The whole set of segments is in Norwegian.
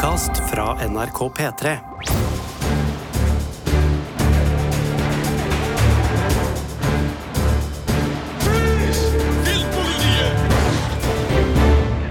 podkast fra NRK P3.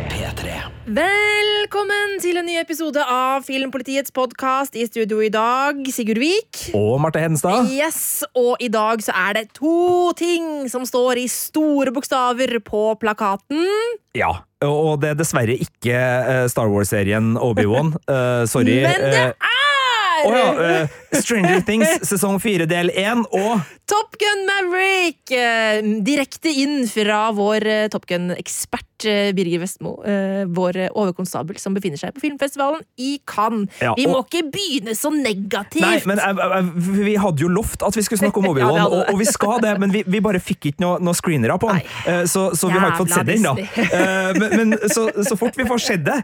P3. Velkommen til en ny episode av Filmpolitiets podkast. I studio i dag, Sigurd Vik. Og Marte Hedenstad. Yes, Og i dag så er det to ting som står i store bokstaver på plakaten. Ja, og det er dessverre ikke eh, Star Wars-serien Obi-Wan. Uh, sorry. Men det Eh, er å ja, Stranger Things sesong 4 del 1 og Top Gun Maverick! eh, direkte inn fra vår eh, Top Gun-ekspert eh, Birger Vestmo. vår overkonstabel som befinner seg på filmfestivalen i Cannes. Ja, Vi må ikke begynne så negativt! Nei, men Vi hadde jo lovt at vi skulle snakke om Obi-Wan, ja, og, og vi skal det, men vi, vi bare fikk ikke noen noe screenere på den. Så, så vi har ikke fått Jævla sett den, da. Men, men så, så fort vi får sett det,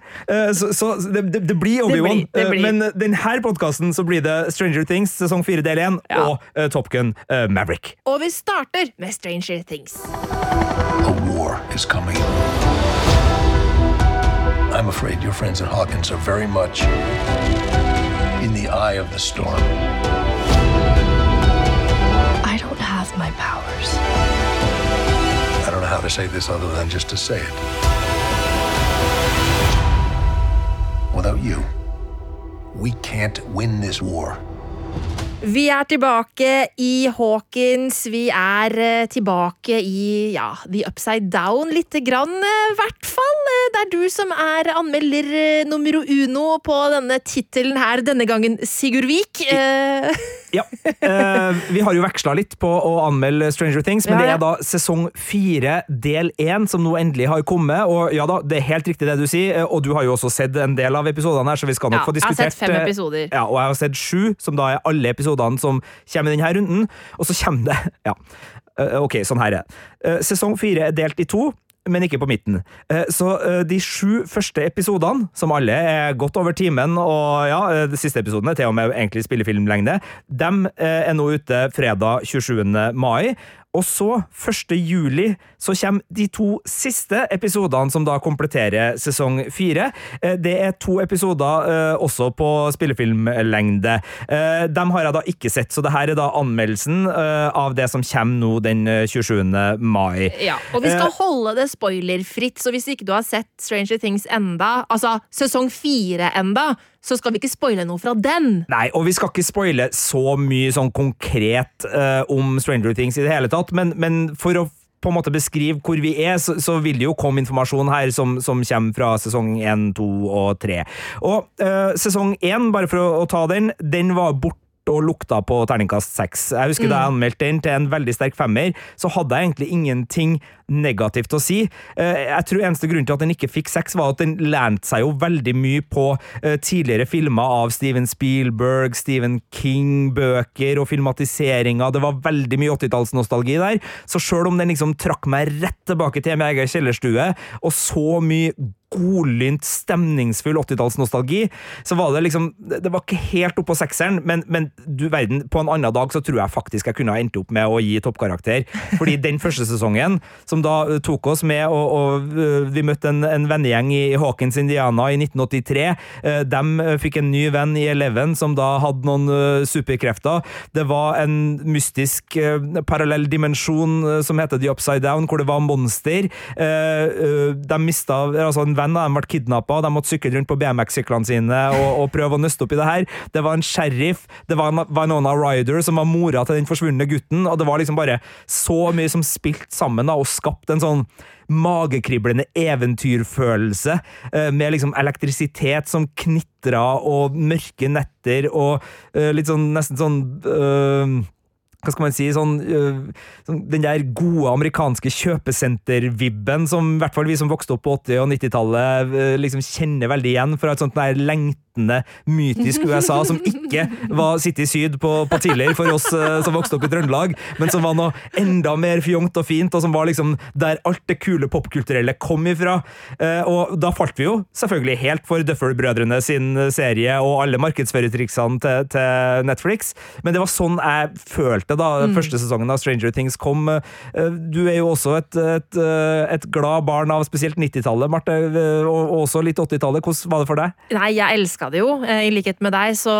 så, så det, det, det blir Obi-Wan. Men denne podkasten så blir det Stranger Things sesong 4 del 1 Ja. og eh, Top Gun eh, Maverick. Og vi starter med Stranger Things. A war is coming. I'm afraid your friends at Hawkins are very much in the eye of the storm. I don't have my powers. I don't know how to say this other than just to say it. Without you, we can't win this war. Vi er tilbake i Hawkins. Vi er eh, tilbake i ja, The Upside Down lite grann, i hvert fall. Eh, Det er du som er anmelder eh, numero uno på denne tittelen her denne gangen, Sigurd Vik. Eh, Ja. Uh, vi har jo veksla litt på å anmelde Stranger Things, men Ja, det er da sesong fire del én som nå endelig har kommet. Og ja da, det er helt riktig det du sier, eh, og du har jo også sett en del av episodene her, så vi skal nok Ja, få jeg har sett fem eh, episoder. Ja, og jeg har sett sju, som da er alle episodene som kommer i denne runden. Og så kommer det Ja, Uh, ok, sånn her er det. Sesong fire er delt i to. Men ikke på midten. Eh, Så eh, de sju første episodene, som alle er godt over timen, og ja, eh, de siste episoden er til og med egentlig spillefilmlengde, eh, er nå ute fredag 27. mai. Og så, 1. juli, så kommer de to siste episodene som da kompletterer sesong fire. Eh, Det er to episoder eh, også på spillefilmlengde. Eh, Dem har jeg da ikke sett, så det her er da anmeldelsen eh, av det som kommer nå den eh, 27. mai. ja, og vi skal holde det spoilerfritt, så hvis ikke du har sett Stranger Things enda, altså sesong fire enda, så skal vi ikke spoile noe fra den. Nei, og vi skal ikke spoile så mye sånn konkret uh, om Stranger Things i det hele tatt, men, men for å på en måte beskrive hvor vi er, så, så vil det jo komme informasjon her som, som kommer fra sesong 1, 2 og 3. Og eh, sesong 1, bare for å, å ta den, den var borte og lukta på terningkast seks. Jeg husker da jeg anmeldte den til en veldig sterk femmer, så hadde jeg egentlig ingenting negativt å si. Eh, Jeg tror eneste grunn til at den ikke fikk seks, var at den lente seg jo veldig mye på eh, tidligere filmer av Steven Spielberg, Stephen King, bøker og filmatiseringer. Det var veldig mye 80-tallsnostalgi der. Så sjøl om den liksom trakk meg rett tilbake til min egen kjellerstue, og så mye godlynt, stemningsfull 80-tallsnostalgi, så var det liksom Det var ikke helt oppå sekseren, men, men du verden, på en annen dag så tror jeg faktisk jeg kunne ha endt opp med å gi toppkarakter. Fordi den første sesongen, som da eh, tok oss med, og, og eh, vi møtte en, en vennegjeng i Hawkins, Indiana i 1983, de eh, fikk en ny venn i Eleven som da hadde noen superkrefter. Det var en mystisk parallell dimensjon som heter The Upside Down, hvor det var monster. De mista altså en venn av dem ble kidnappa, de måtte sykle rundt på BMX-syklene sine og, og prøve å nøste opp i det her. Det var en sheriff, det var en Vanona Ryder som var mora til den forsvunne gutten, og det var liksom bare så mye som spilte sammen da, og skapte en sånn magekriblende eventyrfølelse, eh, med liksom elektrisitet som knitra, og mørke netter, og eh, litt sånn nesten sånn eh, hva skal man si, sånn, øh, den der gode amerikanske kjøpesenter-vibben som i hvert fall vi som vokste opp på 80- og 90-tallet øh, liksom kjenner veldig igjen fra et sånt der lengt ventende, mytisk USA som ikke var City Syd på, på tidligere for oss eh, som vokste opp i Trøndelag, men som var noe enda mer fjongt og fint, og som var liksom der alt det kule popkulturelle kom ifra. Eh, og da falt vi jo selvfølgelig helt for Duffer-brødrene sin serie og alle markedsførertriksene til, til Netflix, men det var sånn jeg følte da første sesongen av Stranger Things kom. Eh, Du er jo også et, et, et glad barn av spesielt 90-tallet, Marte, og også litt 80-tallet. Hvordan var det for deg? Nei, jeg elska det jo. Eh, I likhet med deg så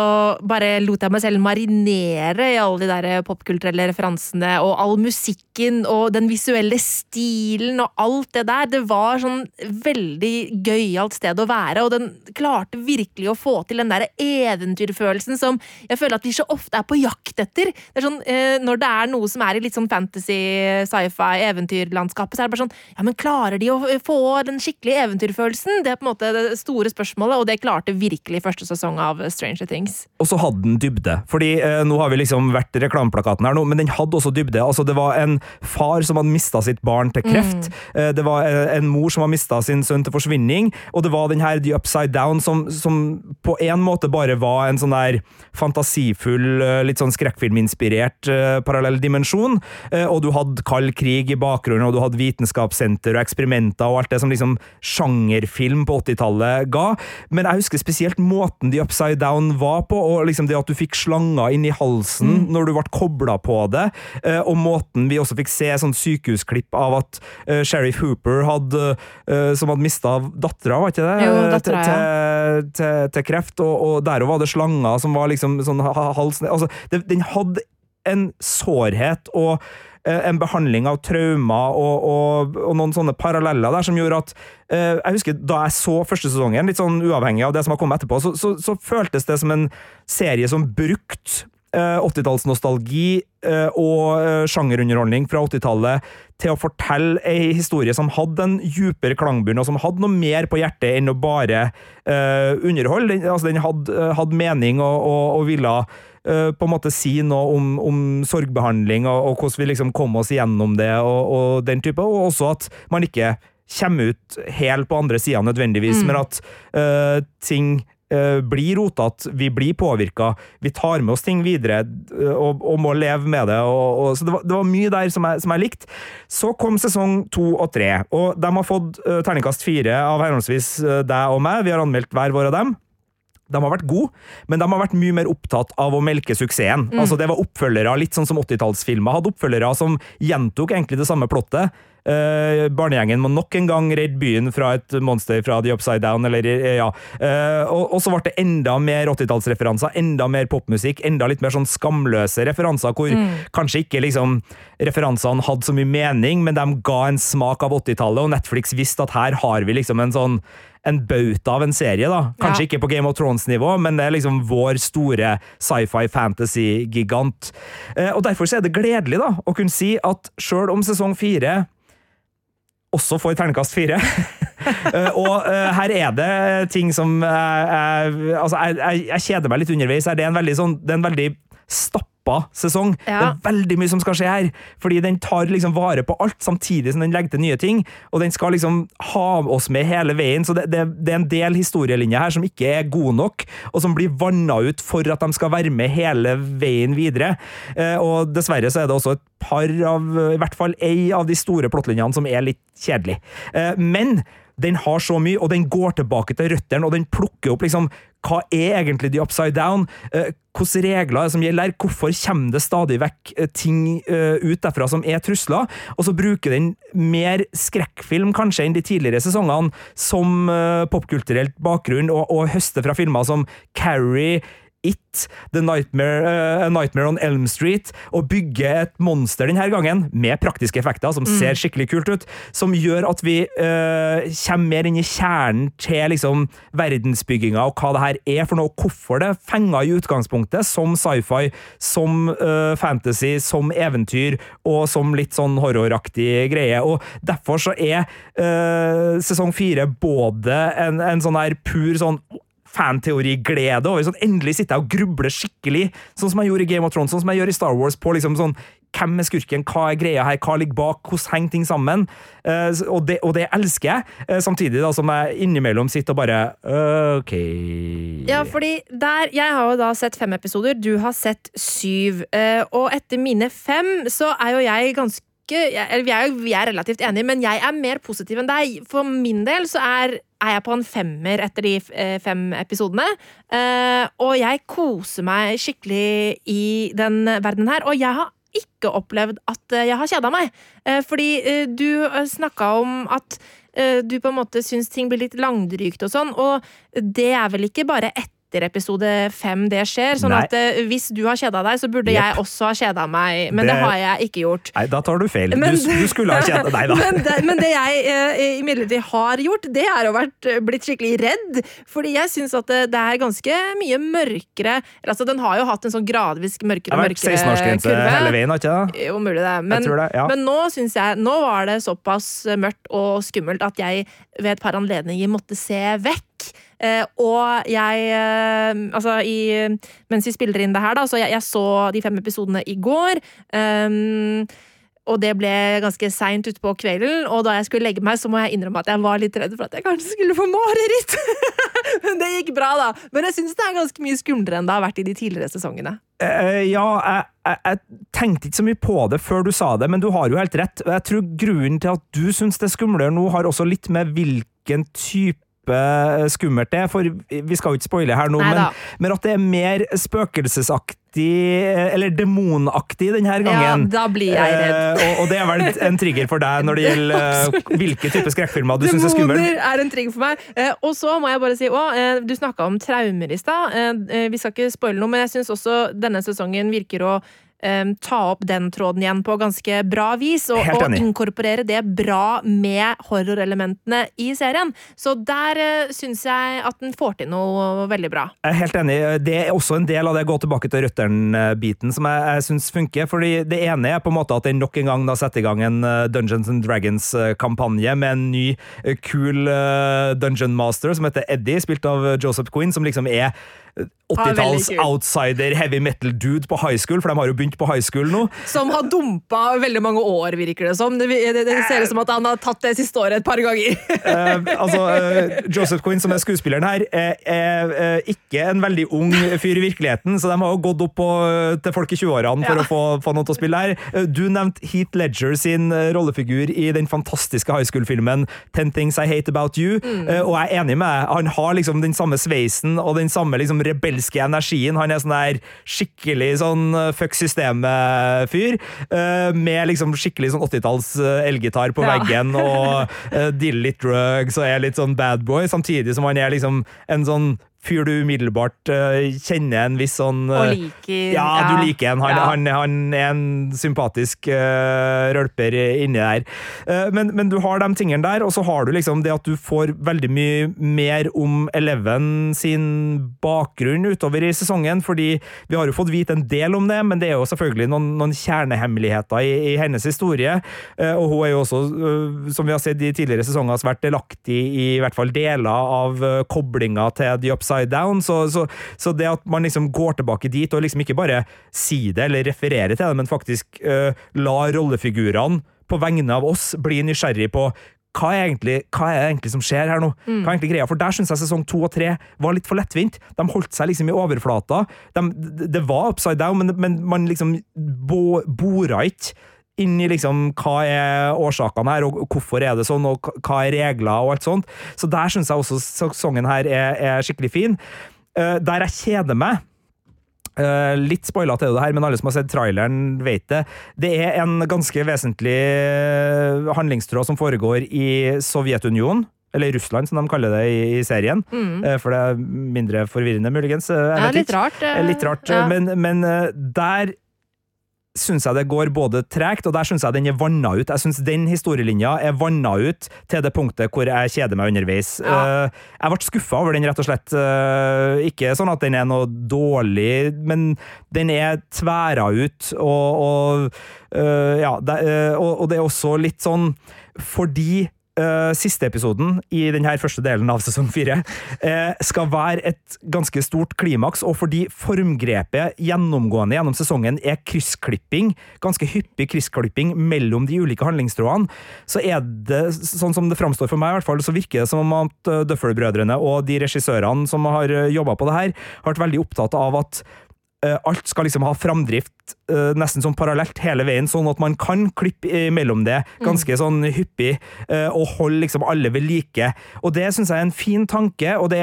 bare lot jeg meg selv marinere i alle de der popkulturelle referansene og all musikken og den visuelle stilen og alt det der. Det var sånn veldig gøyalt sted å være, og den klarte virkelig å få til den der eventyrfølelsen som jeg føler at vi så ofte er på jakt etter. Det sånn, eh, Når det er noe som er i litt sånn fantasy, sci-fi, eventyrlandskapet, så er det bare sånn Ja, men klarer de å få den skikkelige eventyrfølelsen? Det er på en måte det store spørsmålet, og det klarte virkelig første sesong av Stranger Things. Og så hadde den dybde. Fordi eh, nå har vi liksom vært reklameplakaten her nå, men den hadde også dybde. Altså, det var en far som hadde mista sitt barn til kreft. Eh, det var eh, en mor som hadde mista sin sønn til forsvinning. Og det var den her The Upside Down som, som på en måte bare var en sånn der fantasifull, eh, litt sånn skrekkfilminspirert eh, parallell dimensjon. Eh, og du hadde kald krig i bakgrunnen, og du hadde vitenskapssenter og eksperimenter og alt det som liksom sjangerfilm på 80-tallet ga. Men jeg husker spesielt måten de Upside Down var på, og liksom det at du fikk slanger inn i halsen når du ble kobla på det, eh, og måten vi også fikk se sånn sykehusklipp av at eh, Sheriff Hooper hadde, eh, som hadde mista dattera, var ikke det? Jo, dattera, til, til, til, til kreft, og, og der var det slanger som var liksom sånn halsen altså, det, Den hadde en sårhet og en behandling av traumer og, og, og noen sånne paralleller der som gjorde at eh, Jeg husker da jeg så første sesongen, litt sånn uavhengig av det som har kommet etterpå, så, så, så føltes det som en serie som brukte eh, 80-tallsnostalgi eh, og eh, sjangerunderholdning fra 80-tallet til å fortelle ei historie som hadde en djupere klangbunn, og som hadde noe mer på hjertet enn å bare eh, underholde. Altså, den hadde, eh, hadde mening og, og, ville eh, på en måte si noe om, om sorgbehandling og, og hvordan vi liksom kom oss gjennom det og, og den type, og også at man ikke kommer ut helt på andre sida nødvendigvis, men at uh, ting eh, blir rotete, vi blir påvirka, vi tar med oss ting videre eh, og, og må leve med det. Og, og, så det var, det var mye der som jeg, som jeg likte. Så kom sesong to og tre, og de har fått terningkast fire av henholdsvis eh, deg og meg. Vi har anmeldt hver vår av dem. De har vært gode, men de har vært mye mer opptatt av å melke suksessen. Altså Det var oppfølgere, litt sånn som 80-tallsfilmer hadde oppfølgere som gjentok egentlig det samme plottet. Eh, barnegjengen må nok en gang redde byen fra et monster fra The Upside Down, eller eh, ja. Eh, og, og så ble det enda mer 80-tallsreferanser, enda mer popmusikk, enda litt mer sånn skamløse referanser, hvor kanskje ikke liksom referansene hadde så mye mening, men de ga en smak av 80-tallet, og Netflix visste at her har vi liksom en sånn en bauta av en serie, da. Kanskje Ja. ikke på Game of Thrones-nivå, men det er liksom vår store sci-fi fantasy-gigant. Eh, og derfor så er det gledelig da, å kunne si at sjøl om sesong fire også får ternekast fire. Eh, og eh, her er det ting som Altså, jeg, jeg, jeg kjeder meg litt underveis. Det er en veldig sånn Det er en veldig stappa sesong. Det er veldig mye som skal skje her. Fordi den tar liksom vare på alt, samtidig som den legger til nye ting. Og den skal liksom ha oss med hele veien. Så det, det, det er en del historielinjer her som ikke er gode nok, og som blir vanna ut for at de skal være med hele veien videre. Eh, og dessverre så er det også et par av I hvert fall ei av de store plottlinjene som er litt kjedelig. Eh, men den har så mye, og den går tilbake til røttene, og den plukker opp liksom hva er egentlig The Upside Down? Eh, Hvilke regler er som gjelder? Hvorfor kommer det stadig vekk eh, ting eh, ut derfra som er trusler? Og så bruker den mer skrekkfilm kanskje enn de tidligere sesongene som eh, popkulturelt bakgrunn, og, og høster fra filmer som Carrie, It, The Nightmare, uh, Nightmare on Elm Street, og bygge et monster denne gangen, med praktiske effekter som ser skikkelig kult ut, som gjør at vi uh, kommer mer inn i kjernen til liksom verdensbygginga og hva det her er for noe, og hvorfor det fenger i utgangspunktet som sci-fi, som uh, fantasy, som eventyr og som litt sånn horroraktig greie. Og derfor så er sesong fire både en, en sånn her pur sånn fanteoriglede over sånn endelig sitter jeg og grubler skikkelig, sånn som jeg gjorde i Game of Thrones, sånn som jeg gjør i Star Wars, på liksom sånn hvem er skurken, hva er greia her, hva ligger bak, hvordan henger ting sammen? Uh, og, det, og det elsker jeg, uh, samtidig da som jeg innimellom sitter og bare OK Ja, fordi der Jeg har jo da sett fem episoder, du har sett syv. Og etter mine fem så er jo jeg ganske jeg- vi er, vi er relativt enige, men jeg er mer positiv enn deg. For min del så er, er jeg på en femmer etter de eh, fem episodene. Eh, og jeg koser meg skikkelig i den verdenen her. Og jeg har ikke opplevd at eh, jeg har kjeda meg. Fordi du snakka om at du på en måte syns ting blir litt langdrygt og sånn, og det er vel ikke bare etter episode fem det skjer. Sånn Nei. at eh, hvis du har kjeda deg, så burde yep. jeg også ha kjeda meg. Men det, Det- har jeg ikke gjort. Nei, da tar du feil. Men- du, du skulle ha kjeda deg, da. Men det, men det jeg eh, imidlertid har gjort, det er å vært, blitt skikkelig redd. Fordi jeg syns at det, det er ganske mye mørkere Altså, den har jo hatt en sånn gradvis mørkere og mørkere 16-årsgrense hele veien, har ikke det? jo, mulig det. Men, det, ja. men nå syns jeg Nå var det såpass mørkt og skummelt at jeg ved et par anledninger måtte se vekk. Eh, og jeg eh, Altså, i, mens vi spiller inn det her, da, så jeg, jeg så de fem episodene i går. Um, og det ble ganske seint utpå kvelden, og da jeg skulle legge meg, så må jeg innrømme at jeg var litt redd for at jeg kanskje skulle få mareritt. Men det gikk bra, da. Men jeg syns det er ganske mye skumlere enn det har vært i de tidligere sesongene. Uh, ja, jeg, jeg, jeg tenkte ikke så mye på det før du sa det, men du har jo helt rett. Jeg tror grunnen til at du syns det er skumlere nå, har også litt med hvilken type skummelt det er, for vi skal jo ikke spoile her nå, men, men at det er mer spøkelsesaktig, eh, eller demonaktig denne gangen. Ja, da blir jeg redd. Eh, og, og det er vel en trigger for deg når det gjelder eh, hvilke typer skrekkfilmer du syns er skummelt. Demoner er en trigger for meg. Eh, og så må jeg bare si òg, eh, Du snakka om traumer i stad. Eh, eh, vi skal ikke spoile noe, men jeg syns også denne sesongen virker å eh, ta opp den tråden igjen på ganske bra vis, og, og inkorporere det bra med horrorelementene i serien. Så der uh, syns jeg at den får til noe veldig bra. Jeg er helt enig. Det er også en del av det gå tilbake til røtteren-biten som jeg, jeg syns funker. fordi Det ene er på en måte at den nok en gang da setter i gang en eh, Dungeons and Dragons-kampanje med en ny, eh, kul eh, dungeon master som heter Eddie, spilt av eh, Joseph Quinn, som liksom er eh, Ah, veldig 80-talls outsider heavy metal-dude på high school, for de har jo begynt på high school nå. Som har dumpa veldig mange år, virker det som. Det, det, det ser ut som at han har tatt det siste året et par ganger. Eh, altså, eh, Joseph Quinn, som er skuespilleren her, er, eh, ikke en veldig ung fyr i virkeligheten, så de har jo gått opp på, til folk i 20-årene for Ja. å få, få noe til å spille her. Eh, Du nevnte Heath Ledger sin eh, rollefigur i den fantastiske high school-filmen Ten Things I Hate About You, mm. og jeg er enig med deg. Han har liksom den samme sveisen og den samme liksom rebelske energien. Han er sånn der skikkelig sånn fuck fuck systemet-fyr, eh, med liksom skikkelig sånn 80-talls eh, elgitar på Ja. veggen og uh, dealer litt drugs og er litt sånn bad boy, samtidig som han er liksom en sånn fyr du umiddelbart eh, kjenner en viss sånn eh, Og liker Ja, du liker en. Han, Ja. han, han er en sympatisk uh, rølper inni der. Uh, men, men du har de tingene der, og så har du liksom det at du får veldig mye mer om Eleven sin bakgrunn utover i sesongen, fordi vi har jo fått vite en del om det, men det er jo selvfølgelig noen, noen kjernehemmeligheter i, i hennes historie. Uh, og hun er jo også, som vi har sett i tidligere sesonger, svært delaktig i i hvert fall deler av koblinga til The Upside Down. Så, så, så det at man liksom går tilbake dit og liksom ikke bare sier det eller refererer til det, men faktisk uh, lar rollefigurene på vegne av oss bli nysgjerrig på hva er, egentlig, hva er det egentlig som skjer her nå? Hva er egentlig greia? For Der syns jeg sesong to og tre var litt for lettvint. De holdt seg liksom i overflata. De, det var upside down, men, men man liksom bo, bora ikke inn i liksom hva er årsakene her, og hvorfor er det sånn, og hva- er regler og alt sånt. Så der syns jeg også sesongen her er, er skikkelig fin. Uh, der jeg kjeder meg Uh, litt spoila til det her, men alle som har sett traileren, vet det. Det er en ganske vesentlig eh, handlingstråd som foregår i Sovjetunionen. Eller Russland, som de kaller det i, i serien. Eh, for det er mindre forvirrende, muligens. Uh, Ja, litt rart. Litt rart, ja. men, men der syns jeg det går både tregt, og der syns jeg den er vanna ut. Jeg syns den historielinja er vanna ut til det punktet hvor jeg kjeder meg underveis. Ja. Eh, Jeg ble skuffa over den, rett og slett. Eh, Ikke sånn at den er noe dårlig, men den er tværa ut, og, og eh, Ja, og det er også litt sånn fordi eh, siste episoden i denne første delen av sesong fire uh, skal være et ganske stort klimaks, og fordi formgrepet gjennomgående gjennom sesongen er kryssklipping, ganske hyppig kryssklipping mellom de ulike handlingstrådene, så er det, sånn som det framstår for meg i hvert fall, så virker det som om at Duffer-brødrene og de regissørene som har jobba på det her, har vært veldig opptatt av at alt skal liksom ha framdrift eh, nesten sånn parallelt hele veien, sånn at man kan klippe mellom det ganske sånn hyppig, eh, og holde liksom alle ved like. Og det syns jeg er en fin tanke, og det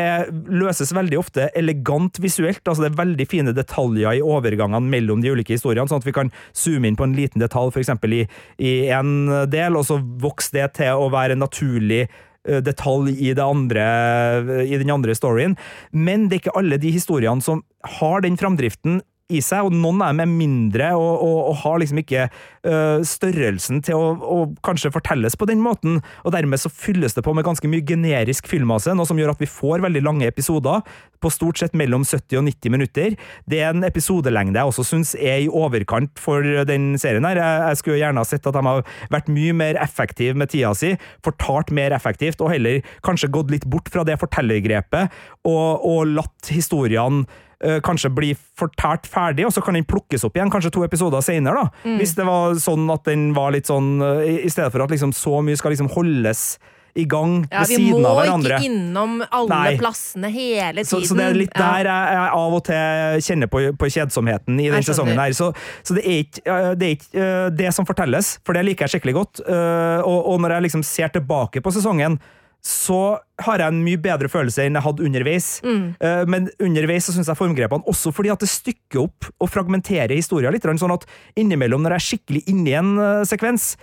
løses veldig ofte elegant visuelt. altså Det er veldig fine detaljer i overgangene mellom de ulike historiene, sånn at vi kan zoome inn på en liten detalj, f.eks. i, i en del, og så vokser det til å være en naturlig eh, detalj i, det andre, i den andre storyen. Men det er ikke alle de historiene som har den framdriften i seg, og noen er mindre og, og, og har liksom ikke uh, størrelsen til å, kanskje fortelles på den måten, og dermed så fylles det på med ganske mye generisk filmmasse, noe som gjør at vi får veldig lange episoder, på stort sett mellom 70 og 90 minutter. Det er en episodelengde jeg også syns er i overkant for den serien her. Jeg, jeg skulle gjerne ha sett at de har vært mye mer effektive med tida si, fortalt mer effektivt, og heller kanskje gått litt bort fra det fortellergrepet, og, og latt historiene kanskje bli fortært ferdig, og så kan den plukkes opp igjen kanskje to episoder senere. da. Hvis det var sånn at den var litt sånn eh, I stedet for at liksom så mye skal liksom holdes i gang Ja, ved vi siden må av hverandre. ikke innom alle Nei. plassene hele tiden. Så, så det er litt der jeg, jeg av og til kjenner på, på kjedsomheten i den sesongen. her. Så, så det er ikke det, er ikke, øh, det som fortelles, for det liker jeg skikkelig godt. Og, og når jeg liksom ser tilbake på sesongen, så har jeg en mye bedre følelse enn jeg hadde underveis. Mm. Uh, Men underveis så syns jeg formgrepene også fordi at det stykker opp og fragmenterer historien litt, sånn at innimellom, når jeg er skikkelig inne i en uh, sekvens,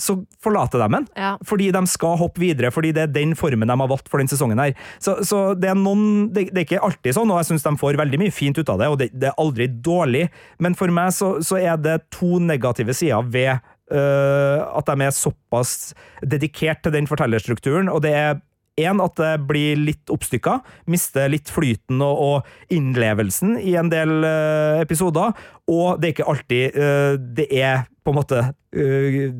så forlater de den. Ja. Fordi de skal hoppe videre, fordi det er den formen de har valgt for den sesongen. her. Så, så det er noen det, det er ikke alltid sånn, og jeg syns de får veldig mye fint ut av det, og det, det er aldri dårlig, men for meg så, så er det to negative sider ved at de er såpass dedikert til den fortellerstrukturen, og det er en, at det blir litt oppstykka, mister litt flyten og, og innlevelsen i en del uh, episoder, og det er ikke alltid uh, det er på en måte øh,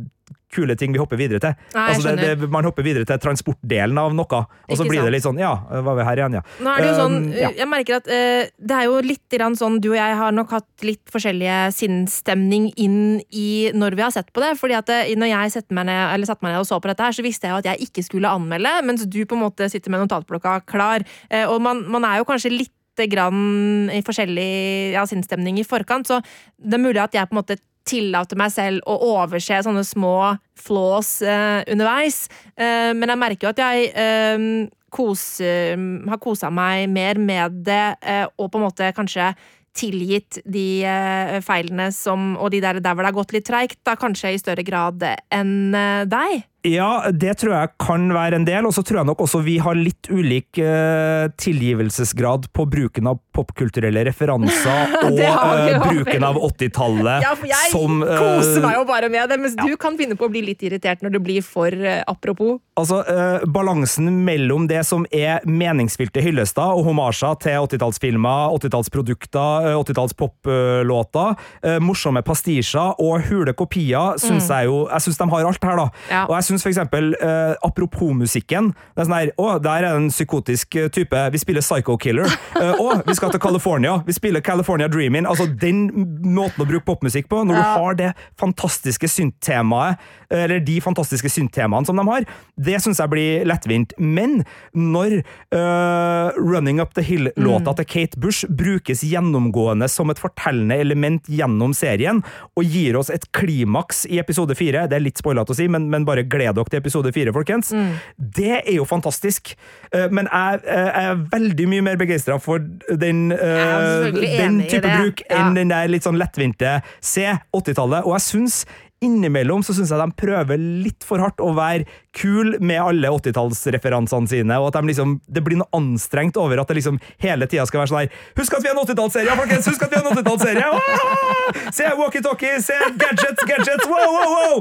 kule ting vi hopper videre til. Nei, altså det, det, man hopper videre til transportdelen av noe, og så blir sant. det litt sånn Ja, var vi her igjen, ja. Nå er det jo sånn, Um, ja. Jeg merker at uh, det er jo litt sånn Du og jeg har nok hatt litt forskjellige sinnsstemning inn i når vi har sett på det. fordi at eh, når jeg satte meg ned, eller meg ned og så på dette, her, så visste jeg jo at jeg ikke skulle anmelde, mens du på en måte sitter med notatblokka klar. Uh, og man, man er jo kanskje litt grann i forskjellig ja, sinnsstemning i forkant, så det er mulig at jeg på en måte tillater meg selv å overse sånne små flaws eh, underveis. Eh, men jeg merker jo at jeg eh, koser, har kosa meg mer med det, eh, og på en måte kanskje tilgitt de eh, feilene som, og de der, der hvor det har gått litt treigt, kanskje i større grad enn eh, deg. Ja, det tror jeg kan være en del, og så tror jeg nok også vi har litt ulik eh, tilgivelsesgrad på bruken av popkulturelle referanser og eh, bruken av 80-tallet Ja, jeg som eh, koser meg jo bare med det, mens du kan finne på å bli litt irritert når det blir for eh, apropos. Altså, eh, Balansen mellom det som er meningsfylte hyllester og homasjer til 80-tallsfilmer, 80-tallsprodukter, 80-tallspoplåter, eh, morsomme pastisjer og hule kopier, syns jeg jo Jeg syns de har alt her, da. Mm. Ja. Og jeg syns for eksempel, eh, apropos musikken det er sånn her, Å, der er en psykotisk eh, type. Vi spiller Psycho Killer. Å, vi skal til California. Vi spiller California Dreaming. Altså, den måten å bruke popmusikk på, når du har det fantastiske synttemaet, eller de fantastiske synttemaene som de har, det syns jeg blir lettvint. Men når uh, Running Up The Hill-låta til Kate Bush brukes gjennomgående som et fortellende element gjennom serien, og gir oss et klimaks i episode fire, det er litt spoilete å si, men, men bare gled dere til episode fire, folkens. Det er jo fantastisk. Eh, men jeg, eh, jeg er veldig mye mer begeistra for den, eh, den type bruk Ja. enn den der litt sånn lettvinte se 80-tallet. Og jeg syns Innimellom så syns jeg de prøver litt for hardt å være kul med alle 80-tallsreferansene sine, og at de liksom, det blir noe anstrengt over at det liksom hele tida skal være sånn her Husk at vi er en 80-tallsserie, folkens! Husk at vi er en 80-tallsserie! Wow! Se walkietalkie! Se gadgets, gadgets! Wow, wow, wow!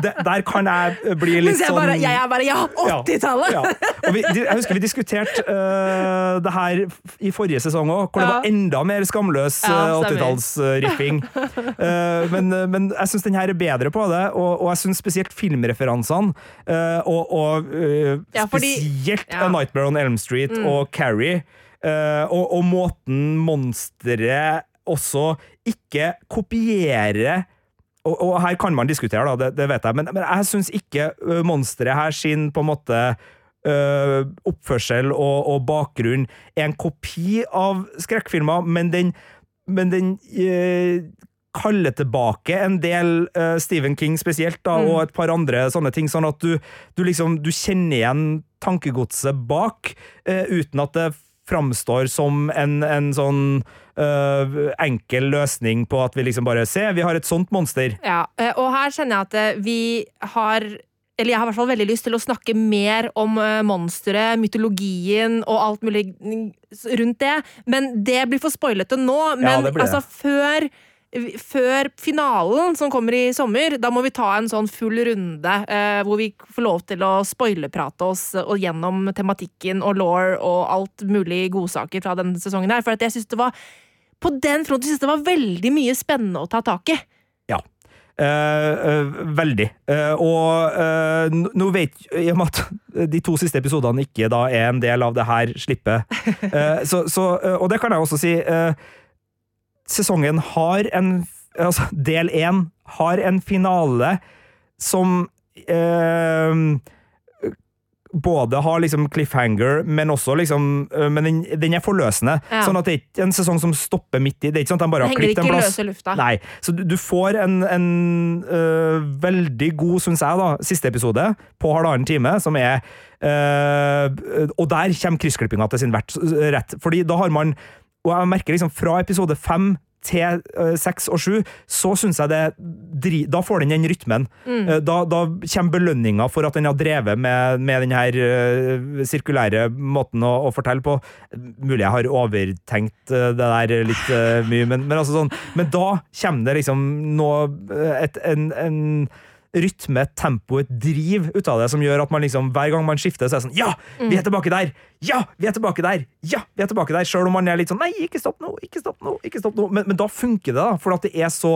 Det, der kan jeg bli litt jeg sånn bare, jeg er bare ja, ja, 80-tallet! Ja. ja. jeg husker vi diskuterte uh, det her i forrige sesong òg, hvor det Ja. var enda mer skamløs Ja, øh, 80-tallsriffing. men, øh, men jeg syns den her er bedre på det, og, og jeg syns spesielt filmreferansene Eh, og og eh, Ja, fordi- spesielt ja. Nightmare on Elm Street og Carrie. eh, og, og måten monsteret også ikke kopierer og, og her kan man diskutere, da, det, det vet jeg, men, men jeg syns ikke monsteret her sin på en måte Uh, oppførsel og, og bakgrunn er en kopi av skrekkfilmer, men den, men den ø, kaller tilbake en del uh, Stephen King spesielt, da, og et par andre sånne ting, sånn at du, du liksom du kjenner igjen tankegodset bak, uh, uten at det framstår som en, en sånn uh, enkel løsning på at vi liksom bare ser, vi har et sånt monster. Ja, og her kjenner jeg at vi har eller jeg har i hvert fall veldig lyst til å snakke mer om monsteret, mytologien og alt mulig rundt det. Men det blir for spoilete nå. Men det. altså, før, før finalen, som kommer i sommer, da må vi ta en sånn full runde eh, hvor vi får lov til å spoilerprate oss og gjennom tematikken og law og alt mulig godsaker fra denne sesongen her. For at jeg synes det var på den fronten synes jeg det var veldig mye spennende å ta tak i. Ja. Eh, eh, veldig. Eh, og eh, nå vet med at de to siste episodene ikke da er en del av det her slippet, eh, så, så, eh, og det kan jeg også si eh, Sesongen har en Altså, del én har en finale som eh, både har liksom cliffhanger, men også liksom øh, Men den, den er forløsende. Ja. Sånn at det er ikke en sesong som stopper midt i. Det er ikke sånn at de bare har klippet en plass. lufta. Nei, så du, du får en, en uh, veldig god, syns jeg, da, siste episode på halvannen time, som er uh, Og der kommer kryssklippinga til sin rett. Fordi da har man Og jeg merker liksom fra episode fem til øh, seks og sju, så syns jeg det Da får den den rytmen. Mm. Eh, Da, da kommer belønninga for at den har drevet med, med den her øh, sirkulære måten å, å fortelle på. Mulig jeg har overtenkt det der litt mye, men, men, altså sånn, men da kommer det liksom noe et, en, en rytme, tempo, et driv ut av det som gjør at man liksom, hver gang man skifter, så er det sånn Ja, vi er tilbake der! Ja, vi er tilbake der! Ja, vi er tilbake der! Sjøl om man er litt sånn Nei, ikke stopp nå! Ikke stopp nå! ikke stopp nå Men, men da funker det, da, for at det er så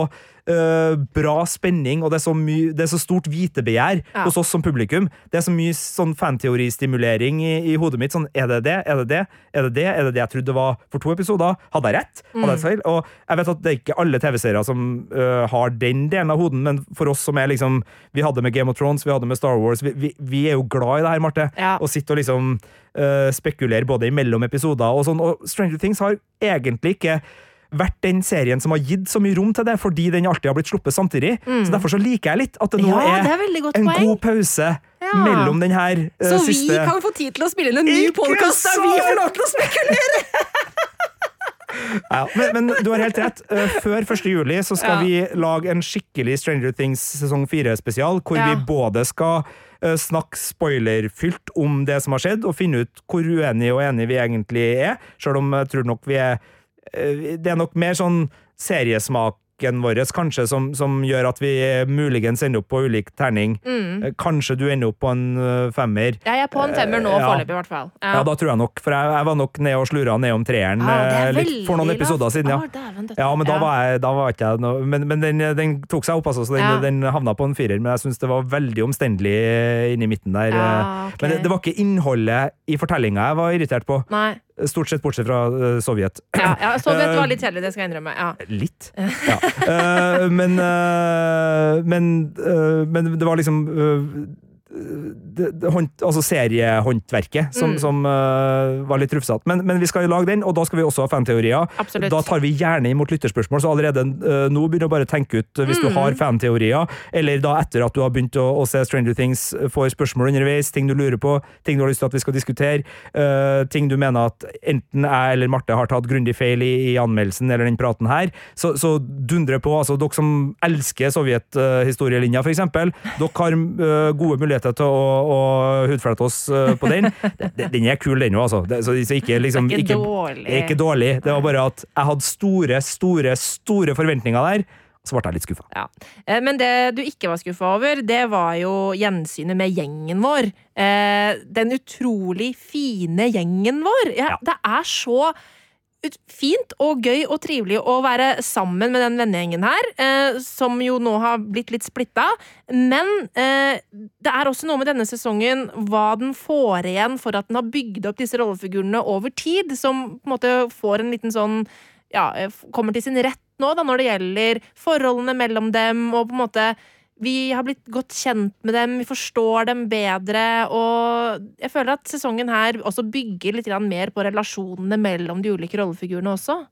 øh, bra spenning, og det er så, mye, det er så stort vitebegjær Ja. hos oss som publikum. Det er så mye sånn fanteoristimulering i, i hodet mitt. Sånn, er det det? Er det det? Er det det? Er det det jeg trodde det var for to episoder? Hadde jeg rett? Hadde jeg feil? Og jeg vet at det er ikke alle TV-serier som øh, har den delen av hoden, men for oss som er liksom Vi hadde med Game of Thrones, vi hadde med Star Wars. Vi, vi, vi er jo glad i det her, Marte. Ja. Og sitter og liksom øh, spekulere både imellom episoder og sånn. Og Stranger Things har egentlig ikke vært den serien som har gitt så mye rom til det, fordi den alltid har blitt sluppet samtidig. Så Derfor så liker jeg litt at det nå Mm. Ja, er, det er en poeng. god pause Ja. mellom den her uh, Så vi kan få tid til å spille inn en ny podkast der vi får lov til å spekulere! ja, men, men du har helt rett. Eh, Før 1. juli så skal vi lage en skikkelig Stranger Things sesong 4-spesial, hvor vi både skal eh, snakke spoilerfylt om det som har skjedd, og finne ut hvor uenige og enige vi egentlig er, sjøl om jeg tror nok vi er eh, Det er nok mer sånn seriesmaken vår kanskje som, som gjør at vi eh, muligens ender opp på ulik terning. Mm. Kanskje du ender opp på en femmer. Ja, Jeg er på en femmer nå, Ja. foreløpig, i hvert fall. Ja, da tror jeg nok, for jeg, jeg var nok ned og slura ned om treeren Ja, er eh, litt for noen episoder siden. ja. ah. Ja, men da var jeg, da var ikke jeg noe Men, men den, den tok seg opp, altså, så den, Ja. den havna på en firer. Men jeg syns det var veldig omstendelig inni midten der. Ja, eh. Men det, det var ikke innholdet i fortellinga jeg var irritert på. Nei. Stort sett bortsett fra eh, Sovjet. Ja, ja, Sovjet Eh, var litt kjedelig, det skal jeg innrømme. Ja. Litt. Ja. Eh, men, eh, men, eh, men det var liksom eh, det, det, hånd, altså seriehåndverket som, Mm. som uh, var litt rufsete. Men, men vi skal jo lage den, og da skal vi også ha fanteorier. Absolutt. Da tar vi gjerne imot lytterspørsmål, så allerede uh, nå begynner du bare å tenke ut eh, hvis Mm. du har fanteorier, eller da etter at du har begynt å, å se Stranger Things, får spørsmål underveis, ting du lurer på, ting du har lyst til at vi skal diskutere, uh, ting du mener at enten jeg eller Marte har tatt grundig feil i, i anmeldelsen eller den praten her, så, så dundre på. altså Dere som elsker Sovjet-historielinja, for eksempel, dere har gode muligheter til å, å hudflette oss eh, på den. Den- er kul, den òg, altså. Det, så, så ikke, liksom, Det er ikke ikke, dårlig. det er ikke dårlig. Det var bare at jeg hadde store, store, store forventninger der. Så ble jeg litt skuffa. Ja. Eh, Men det du ikke var skuffa over, det var jo gjensynet med gjengen vår. Eh, Den utrolig fine gjengen vår. Ja, Ja. Det er så fint og gøy og trivelig å være sammen med den vennegjengen her, eh, som jo nå har blitt litt splitta. Men eh, det er også noe med denne sesongen hva den får igjen for at den har bygd opp disse rollefigurene over tid, som på en måte får en liten sånn ja, kommer til sin rett nå, da, når det gjelder forholdene mellom dem, og på en måte vi har blitt godt kjent med dem, vi forstår dem bedre, og jeg føler at sesongen her også bygger litt mer på relasjonene mellom de ulike rollefigurene også.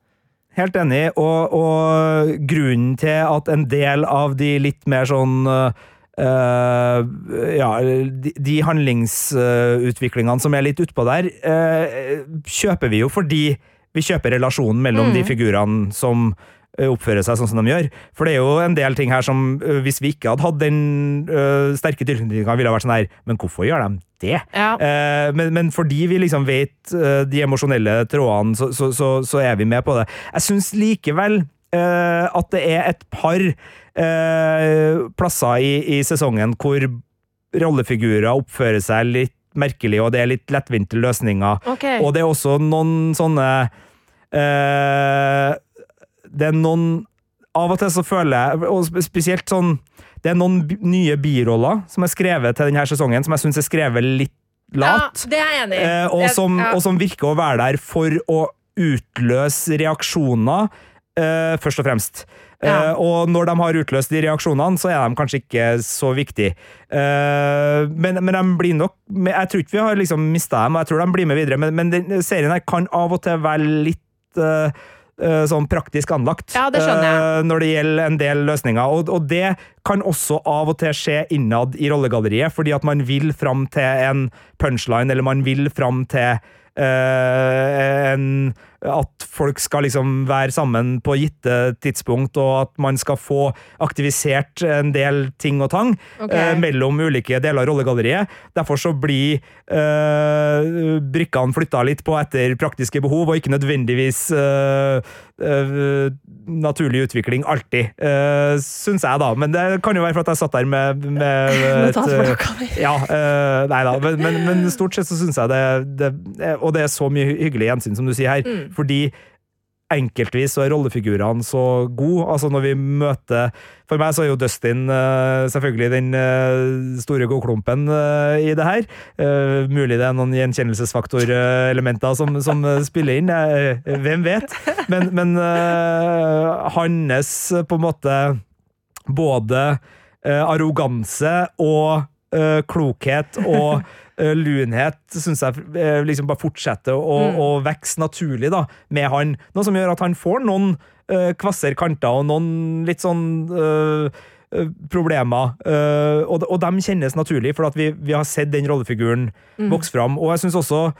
Helt enig, og, og grunnen til at en del av de litt mer sånn Uh, ja, de, de handlingsutviklingene som er litt utpå der, uh, kjøper vi jo fordi vi kjøper relasjonen mellom de figurene som eh, oppfører seg sånn som de gjør. For det er jo en del ting her som, eh, hvis vi ikke hadde hatt den øh, sterke tilknytninga, ville vært sånn her Men hvorfor gjør de det? Ja. Uh, men, men fordi vi liksom vet uh, de emosjonelle trådene, så, så, så, så er vi med på det. Jeg syns likevel uh, at det er et par plasser i, i sesongen hvor rollefigurer oppfører seg litt merkelig, og det er litt lettvinte løsninger. Okay. Og det er også noen sånne eh, Det er noen Av og til så føler jeg, og spesielt sånn Det er noen nye biroller som er skrevet til denne sesongen, som jeg syns er skrevet litt lat. Ja, det er jeg enig i. Eh, og, som, ja. og som virker å være der for å utløse reaksjoner, eh, først og fremst. Ja. Uh, og når de har utløst de reaksjonene, så er de kanskje ikke så viktige. Uh, men, men de blir nok Jeg tror ikke vi har liksom mista dem, og jeg tror de blir med videre, men, men den serien her kan av og til være litt eh, sånn praktisk anlagt Ja, det eh, når det gjelder en del løsninger. Og, og det kan også av og til skje innad i rollegalleriet, fordi at man vil fram til en punchline, eller man vil fram til uh, en, at folk skal liksom være sammen på gitte tidspunkt, og at man skal få aktivisert en del ting og tang okay. eh, mellom ulike deler av rollegalleriet. Derfor så blir eh, brikkene flytta litt på etter praktiske behov, og ikke nødvendigvis eh, eh, naturlig utvikling alltid, uh, syns jeg, da. Men det kan jo være for at jeg satt der med, med et, ja, nei da, men, men, men stort sett så syns jeg det, det Og det er så mye hyggelig gjensyn, som du sier her, Mm. Fordi enkeltvis så er rollefigurene så gode. Altså når vi møter For meg så er jo Dustin eh, selvfølgelig den eh, store godklumpen eh, i det her. Mulig det er noen gjenkjennelsesfaktorelementer som, som spiller inn. hvem vet? Men, men hans på en måte både arroganse og klokhet og lunhet syns jeg eh, liksom bare fortsetter å, Mm. å vokse naturlig da, med han. Noe som gjør at han får noen uh, kvasser kanter og noen litt sånn eh, eh, problemer. uh, og, og de kjennes naturlig, for at vi, vi har sett den rollefiguren Mm. vokse fram. Og jeg syns også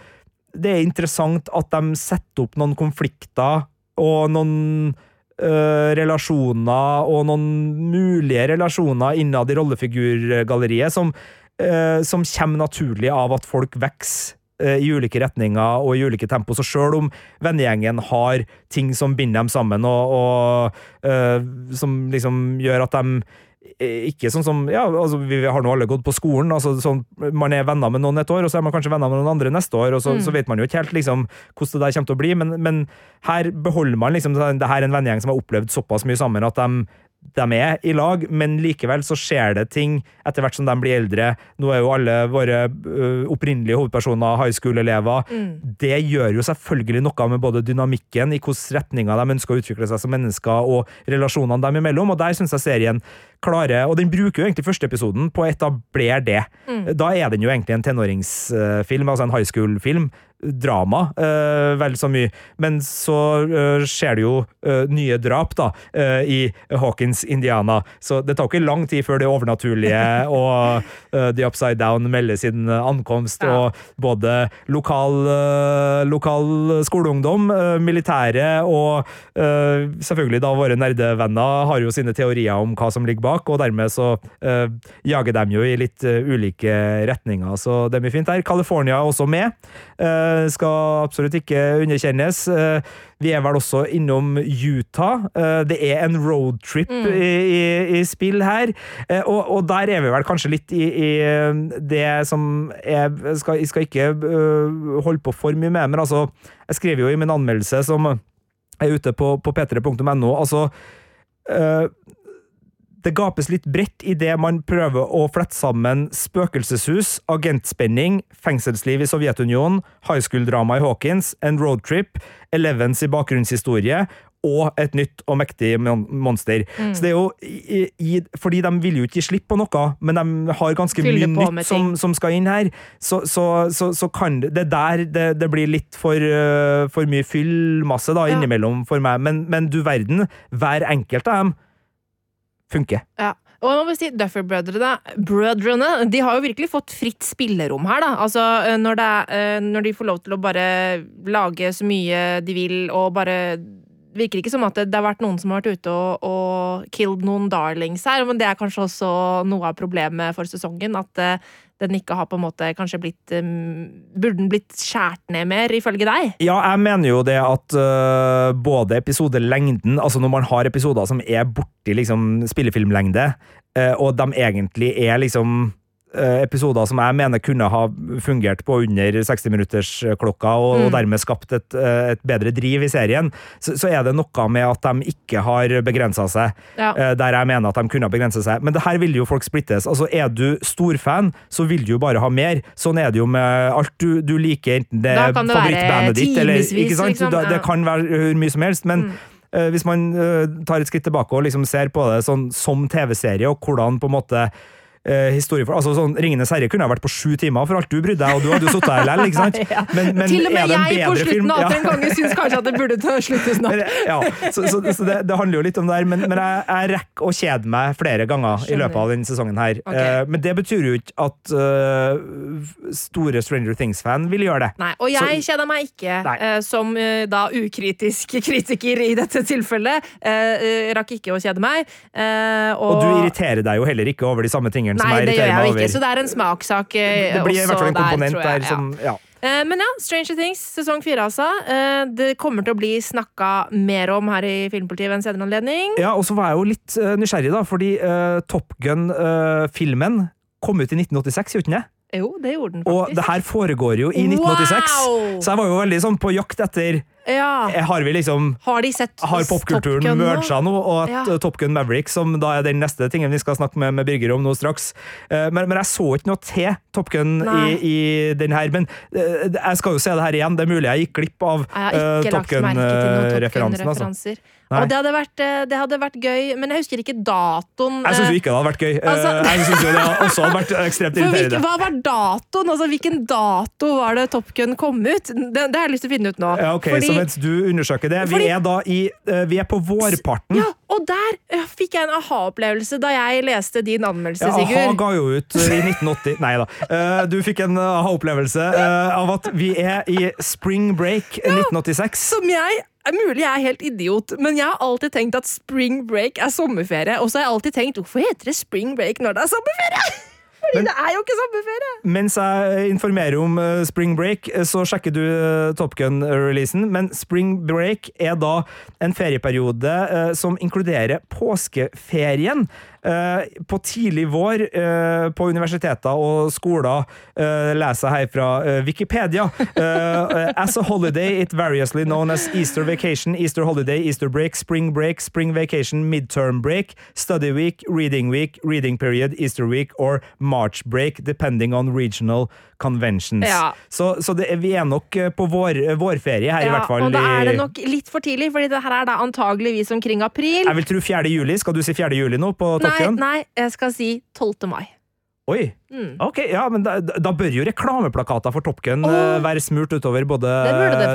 det er interessant at de setter opp noen konflikter og noen Uh, relasjoner og noen mulige relasjoner innad i rollefigurgalleriet som, som kommer naturlig av at folk vokser øh, i ulike retninger og i ulike tempo. Så sjøl om vennegjengen har ting som binder dem sammen, og, og øh, som liksom gjør at de eh, ikke sånn som ja, altså Vi har nå alle gått på skolen. altså sånn, Man er venner med noen et år, og så er man kanskje venner med noen andre neste år. og Så, så vet man jo ikke helt liksom, hvordan det der kommer til å bli, men, men her beholder man liksom det her er en vennegjeng som har opplevd såpass mye sammen at de de er i lag, men likevel så skjer det ting etter hvert som de blir eldre. Nå er jo alle våre opprinnelige hovedpersoner high school-elever. Det gjør jo selvfølgelig noe med både dynamikken i hvilke retninger de ønsker å utvikle seg som mennesker, og relasjonene dem imellom, og der syns jeg serien klarer Og den bruker jo egentlig første episoden på å etablere det. Da er den jo egentlig en tenåringsfilm, altså en high school-film. Drama, uh, vel så mye. Men så uh, skjer det jo uh, nye drap, da, i Hawkins, Indiana. Så det tar ikke lang tid før det overnaturlige og The Upside Down melder sin ankomst, Ja. og både lokal, lokal skoleungdom, militære og selvfølgelig da våre nerdevenner har jo sine teorier om hva som ligger bak, og dermed så jager dem jo i litt ulike retninger. Så det mye fint der. California er også med. Eh, skal absolutt ikke underkjennes. Eh, Vi er vel også innom Utah. Eh, Det er en roadtrip Mm. i, i, i spill her, Eh, og, og der er vi vel kanskje litt i, i det som er skal, jeg skal ikke holde på for mye med, men altså Jeg skrev jo i min anmeldelse som er ute på, på p3.no, altså øh, det gapes litt bredt i det man prøver å flette sammen spøkelseshus, agentspenning, fengselsliv i Sovjetunionen, high school-drama i Hawkins, en roadtrip, Elevens i bakgrunnshistorie og et nytt og mektig monster. Mm. Så det er jo i, i, Fordi de vil jo ikke gi slipp på noe, men de har ganske Fyller mye nytt som, som skal inn her. Så, så, så, så kan det Det er der det, det blir litt for, øh, for mye fyllmasse da, Ja. innimellom for meg. Men, men du verden, hver enkelt av dem funker. Ja. Og jeg må bare si, Duffer-brødrene brødrene, de har jo virkelig fått fritt spillerom her. da. Altså, eh, når, er, eh, når de får lov til å bare lage så mye de vil, og bare virker ikke som at det, det har vært noen som har vært ute og, og killed noen darlings her, men det er kanskje også noe av problemet for sesongen. At eh, den ikke har på en måte kanskje blitt um, Burde den blitt skjært ned mer, ifølge deg? Ja, jeg mener jo det at uh, både episodelengden, altså når man har episoder som er borti liksom spillefilmlengde, uh, og de egentlig er liksom episoder som jeg mener kunne ha fungert på under 60-minuttersklokka, og, og Mm. dermed skapt et, øh, et bedre driv i serien, så, så er det noe med at de ikke har begrensa seg. Ja. Eh, der jeg mener at de kunne ha begrenset seg. Men det her vil jo folk splittes. Altså, Er du storfan, så vil du jo bare ha mer. Sånn er det jo med alt du, du liker, enten det er favorittbandet ditt eller ikke sant? liksom, ja. det kan være hvor mye som helst, men Mm. eh, hvis man eh, tar et skritt tilbake og liksom ser på det sånn som TV-serie, og hvordan på en måte eh, historie for, altså sånn, Ringenes herre kunne ha vært på sju timer, for alt du brydde deg, og du hadde jo sittet her likevel, ikke sant? Ja. Men, men Til og med jeg på slutten av Ja. En konge syns kanskje at det burde slutte snart. Men, ja, så, så, så det, det handler jo litt om det her, men, men jeg, jeg rekker å kjede meg flere ganger i løpet av denne sesongen her. Okay. Eh, men det betyr jo ikke at uh, store Stranger Things-fan vil gjøre det. Nei, og jeg Så- kjeder meg ikke, eh, som uh, da ukritisk kritiker i dette tilfellet. Eh, eh, rakk ikke å kjede meg. Eh, og, Og du irriterer deg jo heller ikke over de samme tingene som Nei, det gjør jeg jo ikke, så det er en smakssak eh, Det blir i hvert fall en komponent tror jeg, der som ja. Eh, Men ja, Stranger Things sesong fire, altså. Eh, Det kommer til å bli snakka mer om her i Filmpolitiet ved en senere anledning. ja, og så var jeg jo litt eh, nysgjerrig, da, fordi uh, Top Gun-filmen kom ut i 1986, gjorde den det? Jo, det gjorde den faktisk. Og det her foregår jo i 1986, Wow! så jeg var jo veldig sånn på jakt etter Ja. eh, Har vi liksom Har de sett har popkulturen merga nå, og at Ja. eh, Top Gun Maverick, som da er den neste tingen vi skal snakke med, med Birger om nå straks eh, men, men jeg så ikke noe til Top Gun i, i den her, men jeg skal jo se det her igjen. Det er mulig jeg gikk glipp av Top Gun-referansen. altså. Og det hadde, vært, det hadde vært gøy, men jeg husker ikke datoen. Jeg syns ikke det hadde vært gøy. Altså- jeg synes det også hadde vært ekstremt irriterende. hva var datoen? Altså, hvilken dato var det Top Gun kom ut? Det, det har jeg lyst til å finne ut nå. Ja, ok, Fordi- Så mens du undersøker det, vi er da i eh, Vi er på vårparten. ja, og der eh, fikk jeg en aha-opplevelse da jeg leste din anmeldelse, Ja, A-ha Sigurd. ga jo ut eh, i 1980 Nei da. Du fikk en aha-opplevelse av at vi er i spring break 1986. Som jeg mulig jeg er helt idiot, men jeg har alltid tenkt at spring break er sommerferie. Og så har jeg alltid tenkt hvorfor heter det spring break når det er sommerferie? Fordi det er jo ikke sommerferie! Mens jeg informerer om eh, spring break, eh, så sjekker du eh, Top Gun-releasen. Men spring break er da en ferieperiode som inkluderer påskeferien. Eh, på tidlig vår eh, på universiteter og skoler eh, leser jeg her fra Wikipedia. Eh, as a holiday, it variously known as Easter vacation, Easter holiday, Easter break, spring break, spring vacation, midterm break, study week, reading week, reading period, Easter week or March break, depending on regional conventions. Ja. Så, så det, vi er nok på vår, vårferie her, i hvert fall. og da er det nok litt for tidlig, Fordi det her er da antageligvis omkring april. Jeg vil tro 4. juli. Skal du si 4. juli nå på Top Nei, nei, jeg skal si 12. mai. Oi. Mm. Ok, ja, men da, da bør jo reklameplakater for Top Gun eh, være smurt utover både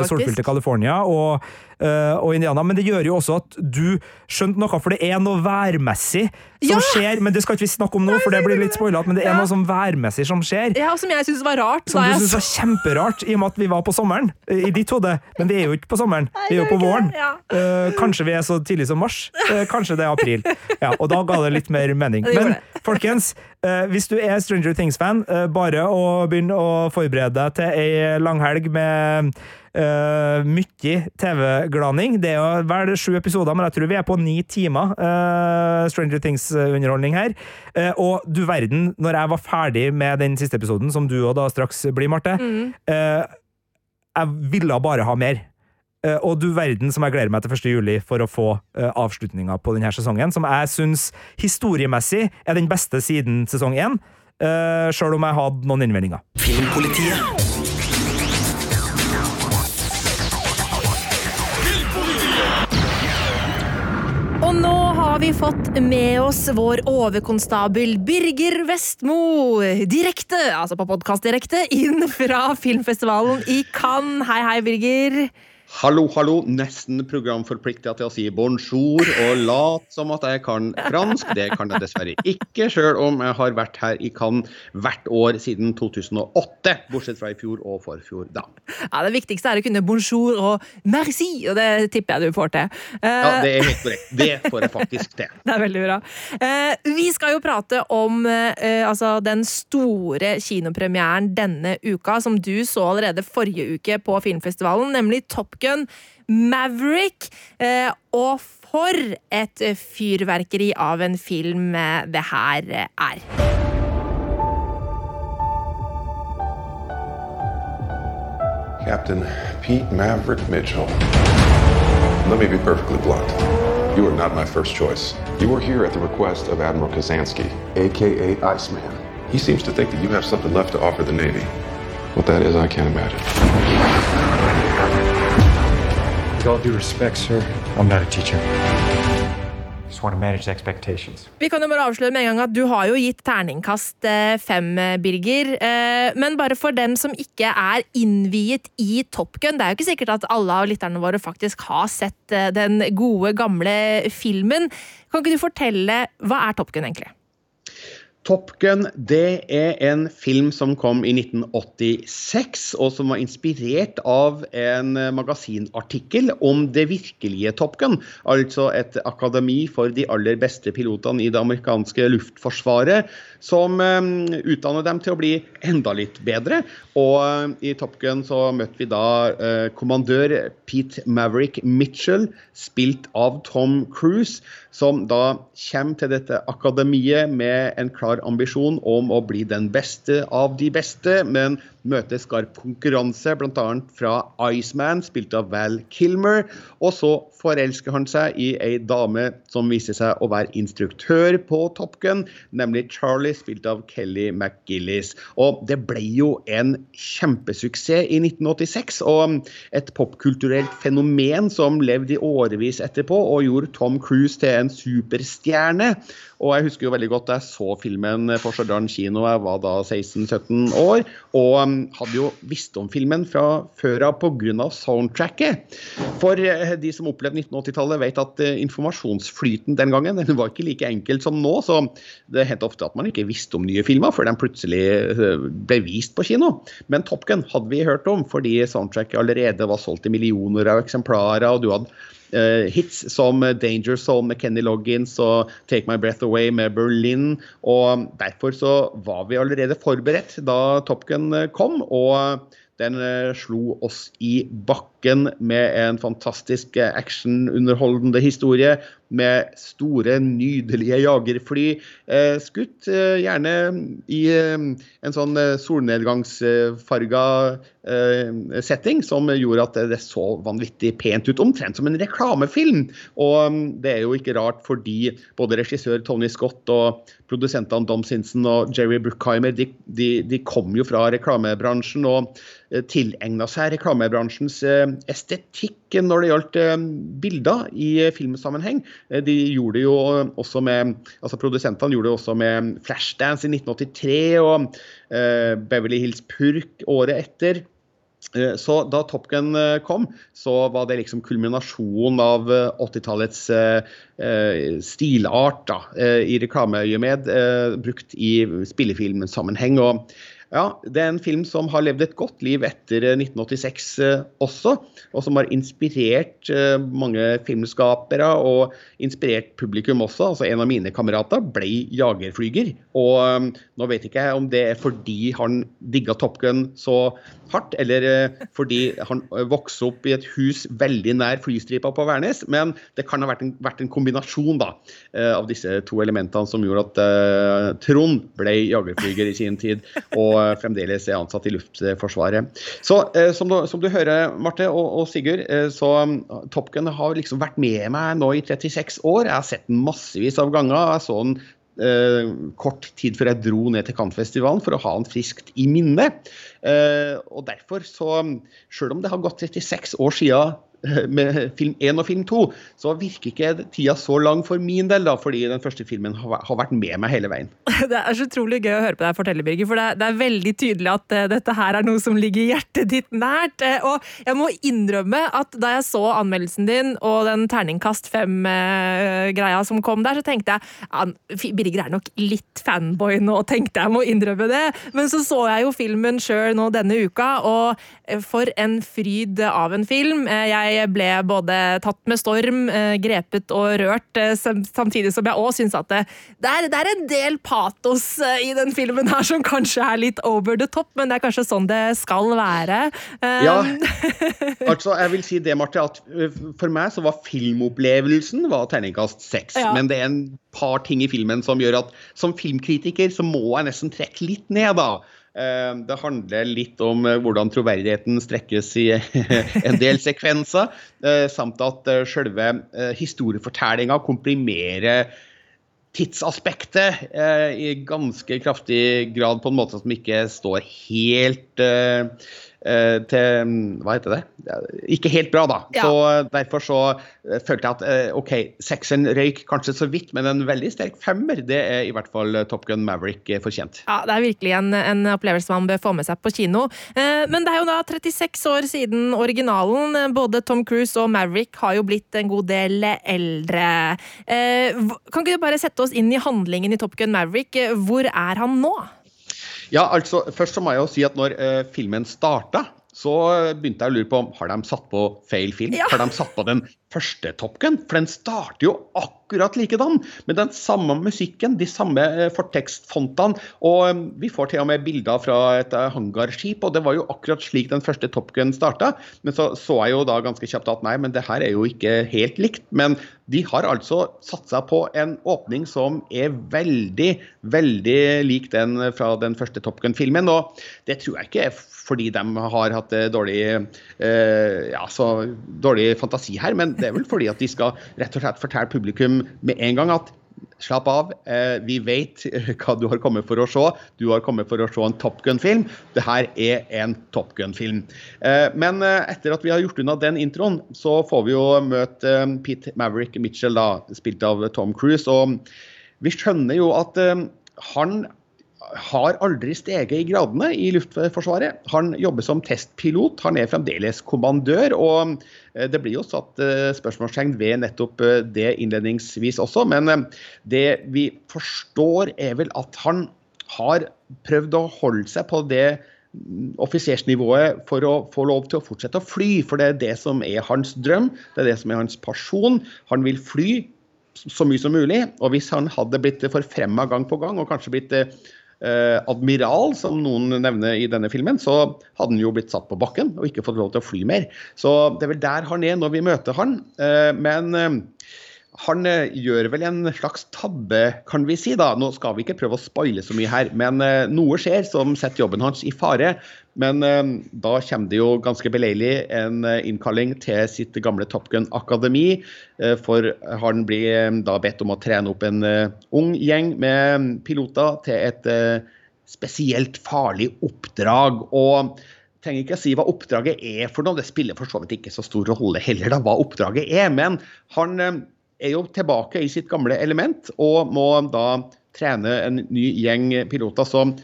solfylte California og, eh, og Indiana, men det gjør jo også at du skjønte noe, for det er noe værmessig som Ja! skjer, men det skal ikke vi snakke om nå, for det blir litt spoilete, men det er Ja. noe sånn værmessig som skjer. Ja, og Som jeg syns var rart. Som du syns var kjemperart, i og med at vi var på sommeren, i ditt hode. Men vi er jo ikke på sommeren, vi er jo på våren. ja. Eh, kanskje vi er så tidlig som mars, kanskje det er april. Ja, og da ga det litt mer mening. Men folkens, hvis du er Stranger Stranger Things-fan, eh, bare å begynne å forberede deg til ei langhelg med uh, mye TV-glaning. Det er jo vel sju episoder, men jeg tror vi er på ni timer uh, Stranger Things-underholdning her. Uh, og du verden, når jeg var ferdig med den siste episoden, som du og da straks blir, Marte Jeg ville bare ha mer. Og du verden som jeg gleder meg til 1. juli for å få uh, avslutninga på denne sesongen, som jeg syns historiemessig er den beste siden sesong én, uh, sjøl om jeg hadde noen innvendinger. Filmpolitiet. Og nå har vi fått med oss vår overkonstabel Birger Vestmo direkte, altså på podkast direkte, inn fra filmfestivalen i Cannes. Hei, hei, Birger. Hallo, hallo. Nesten programforplikta til å si bonjour og lat som at jeg kan fransk. Det kan jeg dessverre ikke, sjøl om jeg har vært her i Cannes hvert år siden 2008. Bortsett fra i fjor og forfjor, da. Ja, Det viktigste er å kunne bonjour og merci, og det tipper jeg du får til. Uh... Ja, det er helt korrekt. Det får jeg faktisk til. Det er veldig bra. Uh, vi skal jo prate om uh, altså den store kinopremieren denne uka, som du så allerede forrige uke på filmfestivalen, nemlig Top Gun Maverick. Eh, og for et fyrverkeri av en film eh, det her eh, er. Captain Pete Maverick Mitchell. Let me be perfectly blunt. You are not my first choice. You are here at the request of Admiral Kazansky, aka Iceman. He seems to think that you have something left to offer the Navy. What that is, I can't imagine. All due respect, sir, I'm not a teacher. Vi kan jo bare avsløre med en gang at Du har jo gitt terningkast eh, fem, eh, Birger. Eh, Men bare for dem som ikke er innviet i Top Gun Det er jo ikke sikkert at alle av lytterne våre faktisk har sett den gode, gamle filmen. Kan ikke du fortelle hva er Top Gun egentlig? Top Gun det er en film som kom i 1986, og som var inspirert av en eh, magasinartikkel om det virkelige Top Gun. Altså et akademi for de aller beste pilotene i det amerikanske luftforsvaret, som eh, utdanner dem til å bli enda litt bedre. Og eh, i Top Gun så møtte vi da eh, kommandør Pete Maverick Mitchell, spilt av Tom Cruise, som da kommer til dette akademiet med en klar ambisjon om å bli den beste av de beste, men møter skarp konkurranse, bl.a. fra Iceman, spilt av Val Kilmer. Og så forelsker han seg i ei dame som viser seg å være instruktør på Top Gun, nemlig Charlie, spilt av Kelly McGillis. Og det ble jo en kjempesuksess i 1986, og et popkulturelt fenomen som levde i årevis etterpå, og gjorde Tom Cruise til en superstjerne. Og jeg husker jo veldig godt da jeg så filmen på Stjørdal kino, jeg var da 16-17 år, og hadde jo visst om filmen fra før av pga. soundtracket. For eh, de som opplevde 1980-tallet, vet at eh, informasjonsflyten den gangen den var ikke like enkelt som nå, så det hendte ofte at man ikke visste om nye filmer før de plutselig eh, ble vist på kino. Men Top Gun hadde vi hørt om, fordi soundtracket allerede var solgt i millioner av eksemplarer, og du hadde hits som Danger Zone med Kenny Loggins og Take My Breath Away med Berlin. Og derfor så var vi allerede forberedt da Top Gun eh, kom. og den eh, slo oss i bakken med en fantastisk eh, actionunderholdende historie med store, nydelige jagerfly. Eh, skutt eh, gjerne i eh, en sånn eh, solnedgangsfarga eh, setting som gjorde at det så vanvittig pent ut. Omtrent som en reklamefilm. Og mm, det er jo ikke rart fordi både regissør Tony Scott og produsentene Dom Sinsen og Jerry Bruckheimer de, de, de kom jo fra reklamebransjen og eh, tilegna seg reklamebransjens eh, estetikk når det gjaldt eh, bilder i eh, filmsammenheng. Eh, De gjorde jo også med altså Produsentene gjorde det også med Flashdance i 1983 og Beverly Hills Purk året etter. Så da Top Gun kom, så var det liksom kulminasjonen av eh, 80-tallets eh, eh, stilart da, i reklameøyemed, brukt i spillefilmsammenheng. Og ja, det er en film som har levd et godt liv etter eh, 1986 eh, også, og som har inspirert eh, mange filmskapere og inspirert publikum også. Altså En av mine kamerater ble jagerflyger, og eh, nå vet ikke jeg om det er fordi han digga Top Gun så hardt, eller eh, fordi han eh, vokste opp i et hus veldig nær flystripa på Værnes, men det kan ha vært en, vært en kombinasjon da, eh, av disse to elementene som gjorde at eh, Trond ble jagerflyger i sin tid, og eh, fremdeles er ansatt i Luftforsvaret. Så eh, som, du, som du hører, Marte og, og Sigurd, eh, så Top Gun har liksom vært med meg nå i 36 år. Jeg har sett den massevis av ganger. Jeg så den eh, kort tid før jeg dro ned til Cannes-festivalen for å ha den friskt i minne. Eh, og derfor så, selv om det har gått 36 år siden eh, med film 1 og film 2, så virker ikke tida så lang for min del, da, fordi den første filmen har, vært med meg hele veien. Det er så utrolig gøy å høre på deg fortelle, Birger, for det er, veldig tydelig at eh, dette her er noe som ligger hjertet ditt nært. Eh, og jeg må innrømme at da jeg så anmeldelsen din og den terningkast fem-greia som kom der, så tenkte jeg Birger er nok litt fanboy nå, tenkte jeg må innrømme det. Men så så jeg jo filmen sjøl nå denne uka, og eh, for en fryd av en film. Eh, Jeg ble både tatt med storm, eh, grepet og rørt, eh, samtidig som jeg òg syns at det, det, er, det er en del patos eh, i den filmen her som kanskje er litt over the top, men det er kanskje sånn det skal være. Ja, altså jeg vil si det, Marte, at for meg så var filmopplevelsen var terningkast seks. Ja. Men det er en par ting i filmen som gjør at som filmkritiker så må jeg nesten trekke litt ned, da. Eh, Det handler litt om eh, hvordan troverdigheten strekkes i en del sekvenser, eh, samt at selve historiefortellinga komprimerer tidsaspektet i ganske kraftig grad på en måte som ikke står helt til Hva heter det? Ikke helt bra, da. Ja. Så eh, Derfor så eh, følte jeg at eh, OK, sekseren røyk kanskje så vidt, men en veldig sterk femmer, det er i hvert fall eh, Top Gun Maverick eh, fortjent. Ja, Det er virkelig en, en opplevelse man bør få med seg på kino. Eh, men det er jo da 36 år siden originalen. Både Tom Cruise og Maverick har jo blitt en god del eldre. Eh, kan ikke du bare sette oss inn i handlingen i Top Gun Maverick? Eh, Hvor er han nå? Ja, altså, Først så må jeg jo si at når eh, filmen starta, så begynte jeg å lure på om har de satt på feil film. Ja. Har de satt på den første Top Gun? For den starter jo akkurat likedan, med den samme musikken, de samme eh, fortekstfontene. Og eh, vi får til og med bilder fra et eh, hangarskip, og det var jo akkurat slik den første Top Gun starta. Men så så jeg jo da ganske kjapt at nei, men det her er jo ikke helt likt. Men de har altså satsa på en åpning som er veldig, veldig lik den fra den første Top Gun-filmen. Og det tror jeg ikke er fordi de har hatt dårlig, eh, ja, så dårlig fantasi her, men det er vel fordi at de skal rett og slett fortelle publikum med en gang at Slapp av, eh, vi vet eh, hva du har kommet for å se. Du har kommet for å se en Top Gun-film. Det her er en Top Gun-film. Eh, men etter at vi har gjort unna den introen, så får vi jo møte Pete Maverick Mitchell, da, spilt av Tom Cruise. Og vi skjønner jo at han har aldri steget i gradene i Luftforsvaret. Han jobber som testpilot, han er fremdeles kommandør. Og eh, det blir jo satt eh, spørsmålstegn ved nettopp eh, det innledningsvis også. Men det vi forstår er vel at han har prøvd å holde seg på det mm, offisersnivået for å få lov til å fortsette å fly, for det er det som er hans drøm, det er det som er hans person. Han vil fly så mye som mulig. Og hvis han hadde blitt forfremma gang på gang, og kanskje blitt eh, admiral, som noen nevner i denne filmen, så hadde han jo blitt satt på bakken og ikke fått lov til å fly mer. Så det er vel der han er når vi møter han. Eh, men eh, han eh, gjør vel en slags tabbe, kan vi si. da. Nå skal vi ikke prøve å spoile så mye her, men eh, noe skjer som setter jobben hans i fare. Men eh, da kommer det jo ganske beleilig en innkalling til sitt gamle Top Gun-akademi. Eh, for han blir da bedt om å trene opp en ung gjeng med piloter til et spesielt farlig oppdrag. og trenger ikke å si hva oppdraget er for noe, det spiller for så vidt ikke så stor rolle heller, da, hva oppdraget er. Men han er jo tilbake i sitt gamle element og må da trene en ny gjeng piloter. som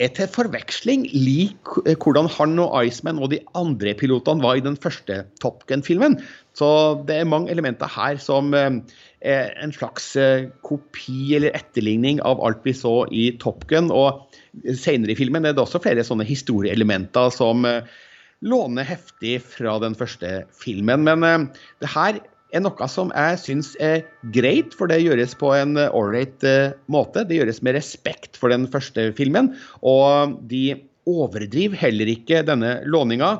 er til forveksling lik eh, hvordan han og Iceman og de andre pilotene var i den første Top Gun-filmen. Så det er mange elementer her som eh, er en slags eh, kopi eller etterligning av alt vi så i Top Gun. Og senere i filmen er det også flere sånne historieelementer som låner heftig fra den første filmen. Men det her er noe som jeg syns er greit, for det gjøres på en ålreit uh, måte. Det gjøres med respekt for den første filmen, og de overdriver heller ikke denne låninga.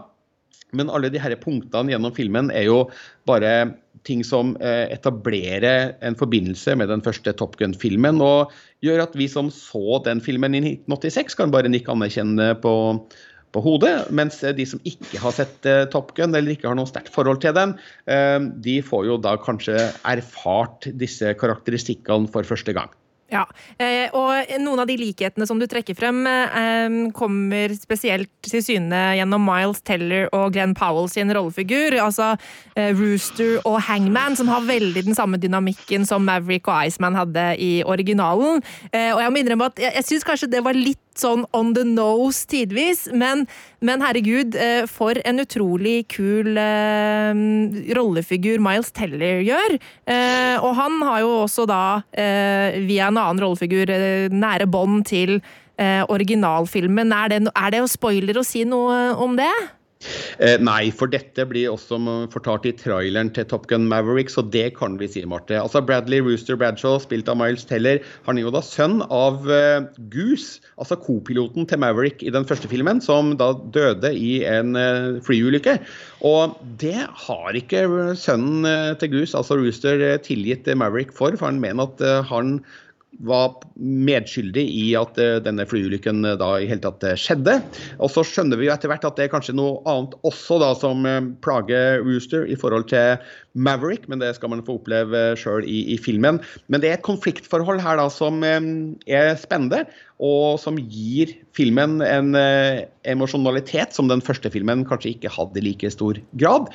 Men alle de her punktene gjennom filmen er jo bare ting som uh, etablerer en forbindelse med den første Top Gun-filmen, og gjør at vi som så den filmen i 1986, kan bare nikke anerkjennende på på hodet, mens de som ikke har sett uh, Top Gun eller ikke har noe sterkt forhold til den, uh, de får jo da kanskje erfart disse karakteristikkene for første gang. Ja, eh, og noen av de likhetene som du trekker frem, eh, kommer spesielt til syne gjennom Miles Teller og Glenn Powell sin rollefigur. Altså eh, Rooster og Hangman, som har veldig den samme dynamikken som Maverick og Iceman hadde i originalen. Og jeg må innrømme at jeg syns kanskje det var litt sånn on the nose tidvis, men, men herregud, eh, for en utrolig kul eh, rollefigur Miles Teller gjør. Eh, og han har jo også da, eh, via en annen rollefigur, eh, nære bånd til eh, originalfilmen. Er det, er det spoiler å si noe om det? Eh, nei, for dette blir også fortalt i traileren til Top Gun Maverick, så det kan vi si, Marte. Altså Bradley Rooster Bradshaw, spilt av Miles Teller, han er jo da sønn av eh, Goose, altså kopiloten til Maverick i den første filmen, som da døde i en eh, flyulykke. Og det har ikke sønnen uh, til Goose, altså Rooster, tilgitt Maverick for, for han mener at han var medskyldig i at uh, denne flyulykken uh, da i hele tatt uh, skjedde. Og så skjønner vi jo etter hvert at det er kanskje noe annet også da som plager Rooster i forhold til Maverick, men det skal man få oppleve sjøl i, i, filmen. Men det er et konfliktforhold her da som er spennende, og som gir filmen en emosjonalitet som den første filmen kanskje ikke hadde i like stor grad.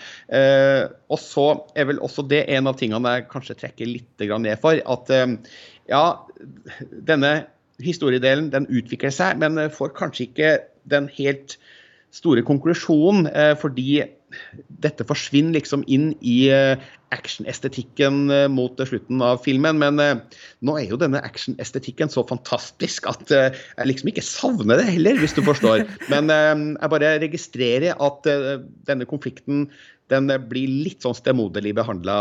og så er vel også det en av tingene jeg kanskje trekker litt ned for. at ja, denne historiedelen den utvikler seg, men får kanskje ikke den helt store konklusjonen, eh, fordi dette forsvinner liksom inn i eh, actionestetikken eh, mot slutten av filmen. Men nå er jo denne actionestetikken så fantastisk at jeg liksom ikke savner det heller, hvis du forstår. Men jeg bare registrerer at denne konflikten den blir litt sånn stemoderlig behandla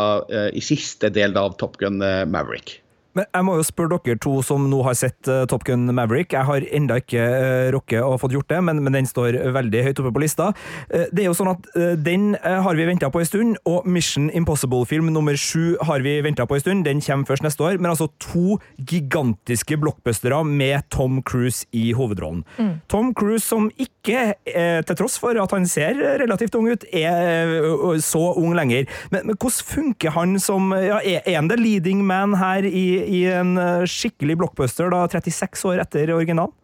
i siste del av Top Gun Maverick. Men jeg må jo spørre dere to som nå har sett uh, Top Gun Maverick. Jeg har enda ikke uh, rukket å fått gjort det, men, men, den står veldig høyt oppe på lista. Uh, det er jo sånn at Den har vi venta på en stund, og Mission Impossible-film nummer sju har vi venta på en stund. Den kommer først neste år. Men altså to gigantiske blockbustere med Tom Cruise i hovedrollen. Mm. Tom Cruise som ikke, til tross for at han ser relativt ung ut, er så ung lenger. Men, men hvordan funker han som ja, Er han the leading man her i i en eh, skikkelig blockbuster da 36 år etter originalen?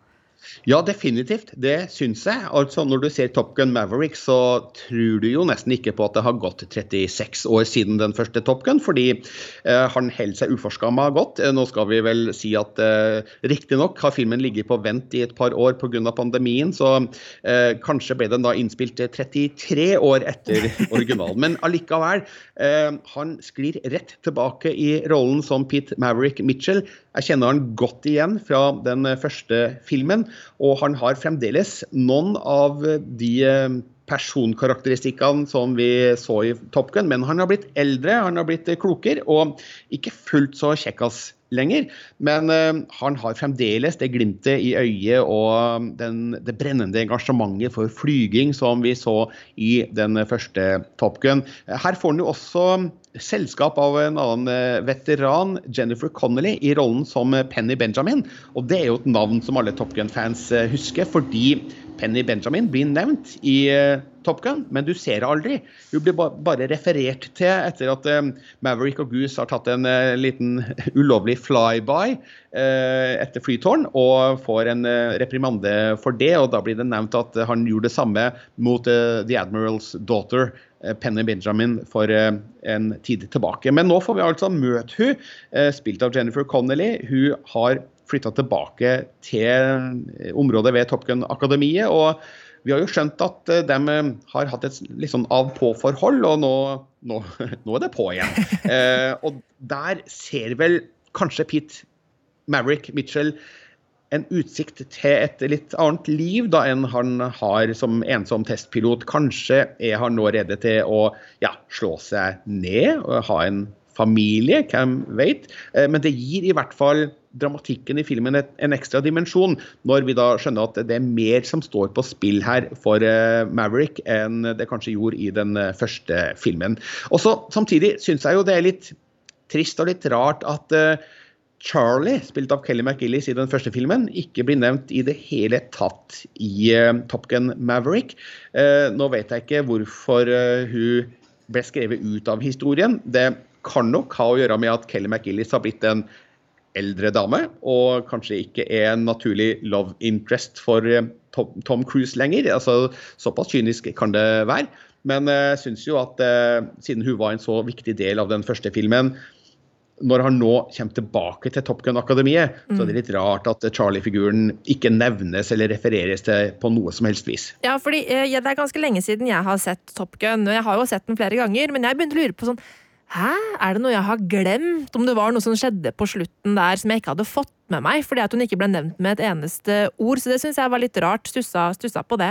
Ja, definitivt. Det syns jeg. Altså, Når du ser Top Gun Maverick, så tror du jo nesten ikke på at det har gått 36 år siden den første Top Gun, fordi eh, han holder seg uforskamma godt. Eh, nå skal vi vel si at eh, riktignok har filmen ligget på vent i et par år pga. pandemien, så eh, kanskje ble den da innspilt 33 år etter originalen. Men allikevel, eh, han sklir rett tilbake i rollen som Pete Maverick Mitchell. Jeg kjenner han godt igjen fra den første filmen. Og han har fremdeles noen av de eh, personkarakteristikkene som vi så i Top Gun, men han har blitt eldre, han har blitt klokere og ikke fullt så kjekkas lenger. Men uh, han har fremdeles det glimtet i øyet og den, det brennende engasjementet for flyging som vi så i den første Top Gun. Her får han jo også selskap av en annen eh, veteran, Jennifer Connolly, i rollen som Penny Benjamin. Og det er jo et navn som alle Top Gun-fans eh, husker, fordi Penny Benjamin blir nevnt i uh, Top Gun, men du ser det aldri. Hun blir ba bare referert til etter at uh, Maverick og Goose har tatt en uh, liten ulovlig flyby etter flytårn og får en reprimande for det. og Da blir det nevnt at han gjorde det samme mot The Admiral's Daughter. Penny Benjamin for en tid tilbake. Men nå får vi altså møte hun, spilt av Jennifer Connelly. Hun har flytta tilbake til området ved Top Gun-akademiet. og vi har jo skjønt at eh, de eh, har hatt et litt sånn av-på-forhold, og nå, nå, nå, er det på igjen. Eh, og der ser vel kanskje Pete Maverick Mitchell en utsikt til et litt annet liv da enn han har som ensom testpilot. Kanskje er han nå rede til å ja, slå seg ned og ha en familie, hvem vet. Eh, men det gir i hvert fall dramatikken i filmen en ekstra dimensjon, når vi da skjønner at det er mer som står på spill her for eh, Maverick enn det kanskje gjorde i den eh, første filmen. Og så Samtidig syns jeg jo det er litt trist og litt rart at Charlie, spilt av Kelly McGillis i den første filmen, ikke blir nevnt i det hele tatt i Top Gun Maverick. nå vet jeg ikke hvorfor hun ble skrevet ut av historien. Det kan nok ha å gjøre med at Kelly McGillis har blitt en eldre dame, og kanskje ikke er en naturlig love interest for eh, Tom Cruise lenger. Altså, såpass kynisk kan det være. Men eh, jeg syns jo at eh, siden hun var en så viktig del av den første filmen, når han nå kommer tilbake til Top Gun-akademiet, mm. så er det litt rart at Charlie-figuren ikke nevnes eller refereres til på noe som helst vis. Ja, fordi ja, Det er ganske lenge siden jeg har sett Top Gun, og jeg har jo sett den flere ganger, men jeg begynte å lure på sånn Hæ, er det noe jeg har glemt? Om det var noe som skjedde på slutten der som jeg ikke hadde fått med meg, fordi at hun ikke ble nevnt med et eneste ord. Så det syns jeg var litt rart. Stussa, stussa på det.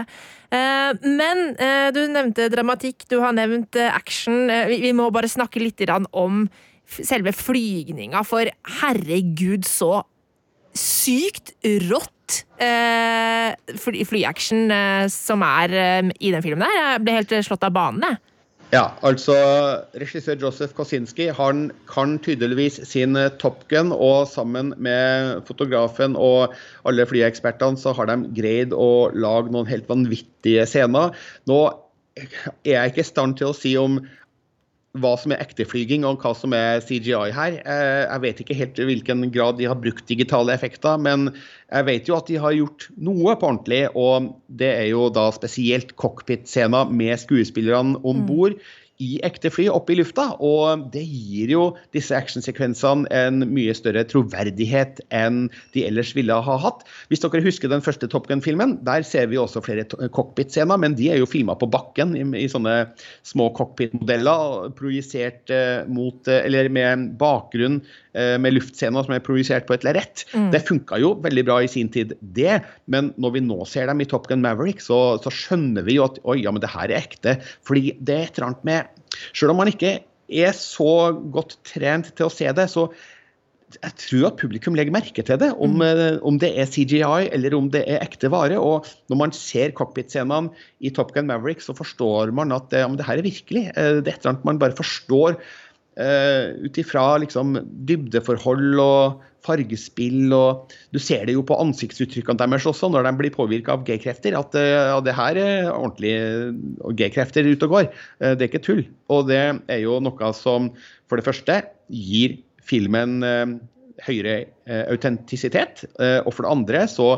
Eh, men eh, du nevnte dramatikk, du har nevnt eh, action. Eh, vi, vi, må bare snakke litt om selve flygninga, for herregud, så sykt rått eh, flyaction eh, som er i den filmen der. Jeg ble helt slått av banen, jeg. Ja, altså Regissør Joseph Kosinski han kan tydeligvis sin eh, Top Gun, og sammen med fotografen og alle flyekspertene så har de greid å lage noen helt vanvittige scener. Nå er jeg ikke i stand til å si om hva som er ekte flyging og hva som er CGI her. Eh, jeg vet ikke helt i hvilken grad de har brukt digitale effekter, men jeg vet jo at de har gjort noe på ordentlig. Og det er jo da spesielt cockpit-scener med skuespillerne om bord. Mm i ekte fly oppe i lufta. Og det gir jo disse actionsekvensene en mye større troverdighet enn de ellers ville ha hatt. Hvis dere husker den første Top Gun-filmen, der ser vi også flere cockpit-scener, men de er jo filma på bakken i, i sånne små cockpit-modeller projisert eh, mot eh, Eller med bakgrunn eh, med luftscener som er projisert på et lerret. Mm. Det funka jo veldig bra i sin tid, det, men når vi nå ser dem i Top Gun Maverick, så, så skjønner vi jo at oi, ja, men det her er ekte. Fordi det er et eller annet med selv om man ikke er så godt trent til å se det, så jeg tror at publikum legger merke til det, om, mm. om, det er CGI eller om det er ekte vare. Og når man ser cockpit-scenene i Top Gun Maverick, så forstår man at ja, det her er virkelig. Eh, det er et eller annet man bare forstår uh, ut ifra liksom, dybdeforhold og fargespill og Du ser det jo på ansiktsuttrykkene deres også, når de blir påvirka av G-krefter, at ja, det her er ordentlig G-krefter ute og går. Det er ikke tull. Og det er jo noe som for det første gir filmen høyere autentisitet, og for det andre så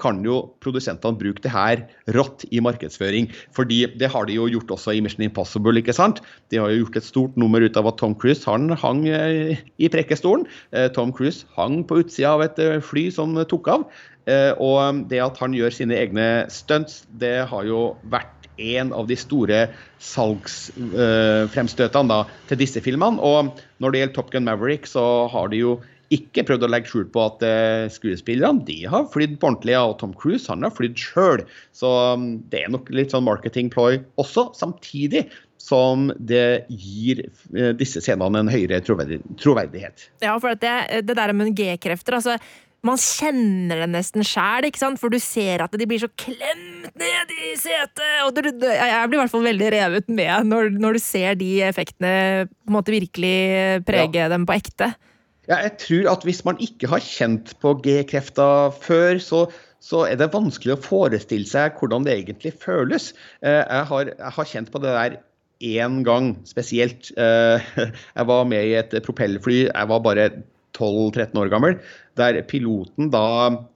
kan jo produsentene bruke det her rått i markedsføring. fordi det har de jo gjort også i Mission Impossible. ikke sant? De har jo gjort et stort nummer ut av at Tom Cruise han hang eh, i prekkestolen. Eh, Tom Cruise hang på utsida av et eh, fly som tok av. Og det at han gjør sine egne stunts, det har jo vært en av de store salgsfremstøtene til disse filmene. Og når det gjelder Top Gun Maverick, så har de jo ikke prøvd å legge skjul på at uh, skuespillerne de har flydd på ordentlig, og Tom Cruise han har flydd sjøl. Så um, det er nok litt sånn marketing-ploy også, samtidig som det gir uh, disse scenene en høyere troverdighet. Ja, for det, det der med G-krefter, altså man kjenner det nesten sjæl, for du ser at de blir så klemt ned i setet. Og du, jeg blir i hvert fall veldig revet med når, når du ser de effektene på en måte virkelig prege ja. dem på ekte. Jeg tror at hvis man ikke har kjent på G-krefter før, så, så, er det vanskelig å forestille seg hvordan det egentlig føles. Eh, jeg har, jeg har kjent på det der én gang spesielt. Eh, jeg var med i et propellfly. Jeg var bare 12-13 år gammel, der piloten da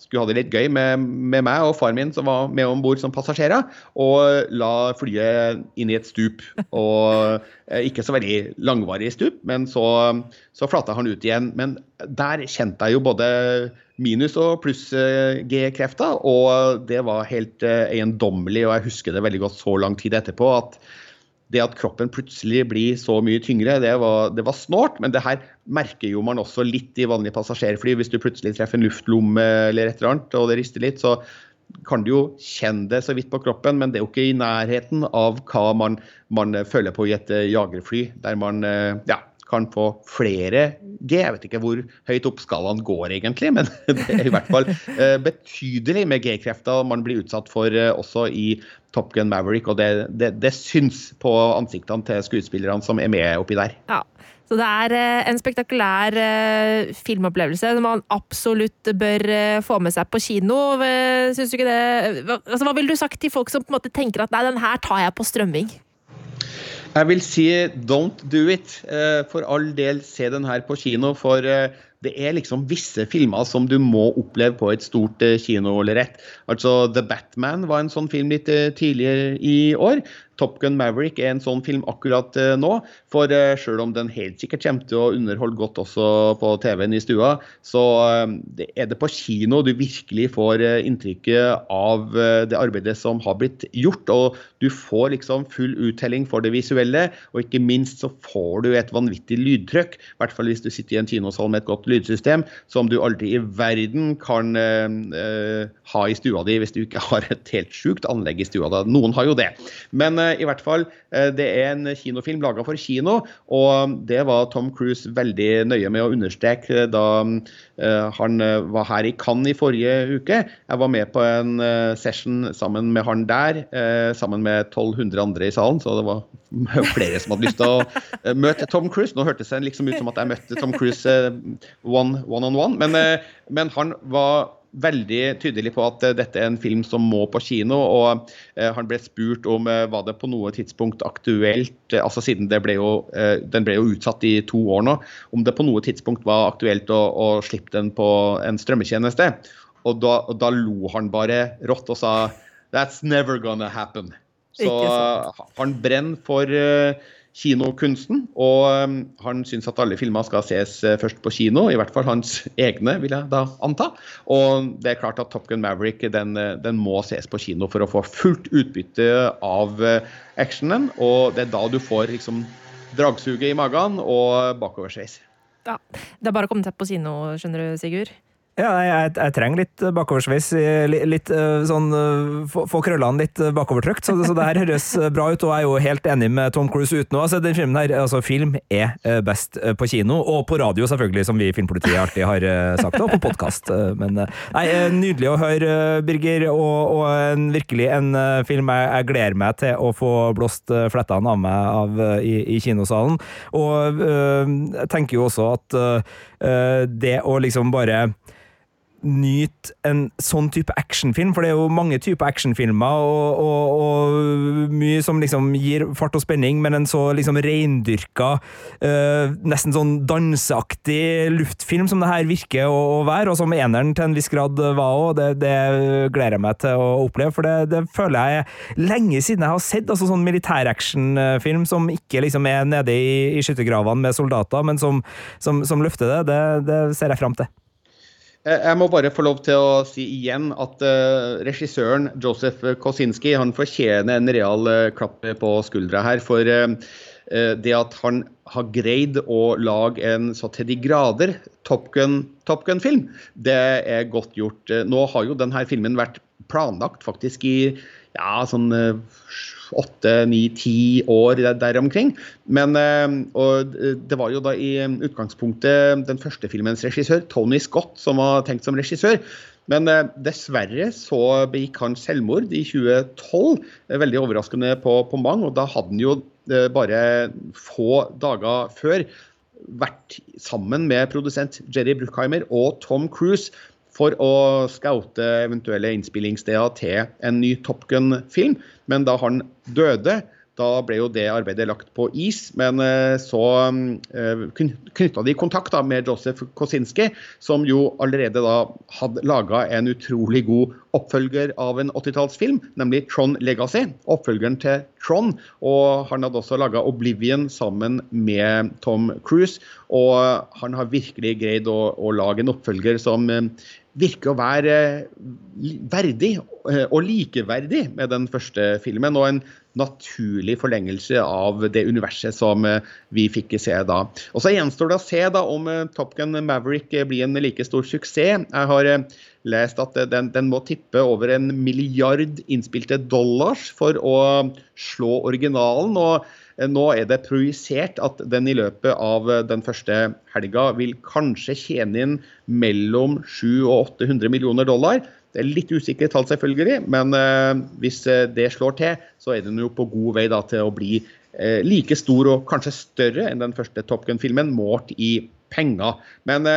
skulle ha det litt gøy med, med meg og far min som var med om bord som passasjerer, og la flyet inn i et stup. Og eh, ikke så veldig langvarig stup, men så, så flata han ut igjen. Men der kjente jeg jo både minus- og pluss-G-krefter, og det var helt eh, eiendommelig, og jeg husker det veldig godt så lang tid etterpå. at det at kroppen plutselig blir så mye tyngre, det var, det var, snålt. Men det her merker jo man også litt i vanlige passasjerfly. Hvis du plutselig treffer en luftlomme eller et eller annet, og det rister litt, så kan du jo kjenne det så vidt på kroppen, men det er jo ikke i nærheten av hva man, man føler på i et eh, jagerfly, der man eh, ja, kan få flere G. Jeg vet ikke hvor høyt opp skalaen går egentlig, men det er i hvert fall eh, betydelig med G-krefter man blir utsatt for også i Top Gun Maverick, og det, det, det syns på ansiktene til skuespillerne som er med oppi der. Ja. Så det er eh, en spektakulær eh, filmopplevelse som man absolutt bør eh, få med seg på kino. Syns du ikke det? Altså, hva ville du sagt til folk som på en måte tenker at nei, den her tar jeg på strømming? Jeg vil si don't do it. For all del, se den her på kino. For det er liksom visse filmer som du må oppleve på et stort kino, eller rett. Altså The Batman var en sånn film litt eh, tidligere i år. Top Gun Maverick er en sånn film akkurat uh, nå. For uh, selv om den helt sikkert kommer til å underholde godt også på TV-en i stua, så uh, er det på kino du virkelig får inntrykket av det arbeidet som har blitt gjort. Og du får liksom full uttelling for det visuelle, og ikke minst så får du et vanvittig lydtrykk. I hvert fall hvis du sitter i en kinosal med et godt lydsystem, som du aldri i verden kan ha i stua di hvis du ikke har et helt sjukt anlegg i stua. Da. Noen har jo det. Men Eh, i hvert fall, eh, det er en kinofilm laga for kino, og det var Tom Cruise veldig nøye med å understreke da eh, han var her i Cannes i forrige uke. Jeg var med på en session sammen med han der, sammen med 1200 andre i salen, så det var flere som hadde lyst til å møte Tom Cruise. Nå hørtes det liksom ut som at jeg møtte Tom Cruise one, one on one, men, men han var veldig tydelig på at uh, dette er en film som må på kino. og uh, Han ble spurt om uh, var det på noe tidspunkt aktuelt, altså siden ble jo, den ble jo utsatt i to år nå, om det på noe tidspunkt var aktuelt å, å slippe den på en strømmetjeneste. Og da, og da, lo han bare rått og sa That's never gonna happen. Så han brenner for kinokunsten. Og um, han syns at alle filmer skal ses uh, først på kino, i hvert fall hans egne, vil jeg da anta. Og det er klart at Top Gun Maverick den, uh, den må ses på kino for å få fullt utbytte av uh, actionen. Og det er da du får liksom dragsuget i magen og bakoversveis. Ja, Det er bare å komme seg på kino, skjønner du, Sigurd. Ja, jeg, jeg, trenger litt bakoversveis. Litt, litt eh, sånn eh, Få krøllene litt bakovertrykt. Så, så det her høres bra ut, og jeg er jo helt enig med Tom Cruise uten å altså, den filmen her, altså Film er eh, best på kino, og på radio, selvfølgelig, som vi i Filmpolitiet alltid har sagt, og på podkast. Men nei, nydelig å høre, Birger, og, og en, virkelig en film jeg, jeg, gleder meg til å få blåst flettene av meg av i, i kinosalen. Og øh, jeg tenker jo også at øh, det å liksom bare nyte en sånn type actionfilm, for det er jo mange typer actionfilmer, og, og, og, mye som liksom gir fart og spenning, men en så liksom reindyrka, uh, nesten sånn danseaktig luftfilm som det her virker å, å være, og som eneren til en viss grad var òg, det, det, gleder jeg meg til å oppleve, for det, det føler jeg er lenge siden jeg har sett altså sånn militæractionfilm som ikke liksom er nede i, i skyttergravene med soldater, men som, som, som løfter det. det. Det ser jeg fram til. Eh, jeg må bare få lov til å si igjen at uh, regissøren Joseph Kosinski han fortjener en real uh, klapp på skuldra her. For uh, det at han har greid å lage en så til de grader Top Gun-film, det er godt gjort. Nå har jo denne filmen vært planlagt faktisk i ja, sånn åtte, ni, ti år der omkring. Men eh, og det var jo da i utgangspunktet den første filmens regissør, Tony Scott, som var tenkt som regissør. Men eh, dessverre så begikk han selvmord i 2012, veldig overraskende på, på mange. Og da hadde han jo eh, bare få dager før vært sammen med produsent Jerry Bruckheimer og Tom Cruise for å scoute eventuelle innspillingssteder til en ny Top Gun-film. Men da han døde Da ble jo det arbeidet lagt på is, men eh, så eh, knytta de kontakt med Joseph Kosinski, som jo allerede da hadde laga en utrolig god oppfølger av en 80-tallsfilm, nemlig Tron Legacy, oppfølgeren til Tron. Og han hadde også laga Oblivion sammen med Tom Cruise, og han har virkelig greid å, å lage en oppfølger som eh, virker å være verdig og likeverdig med den første filmen. og en naturlig forlengelse av det universet som eh, vi fikk se da. Og Så gjenstår det å se da om eh, Top Gun Maverick blir en like stor suksess. Jeg har eh, lest at den, den, må tippe over en milliard innspilte dollars for å slå originalen. og nå er det projisert at den i løpet av den første helga vil kanskje tjene inn mellom 700 og 800 millioner dollar. Det er litt usikre tall, selvfølgelig, men uh, hvis eh, det slår til, så er den jo på god vei da, til å bli uh, like stor og kanskje større enn den første Top Gun-filmen, målt i penger. Men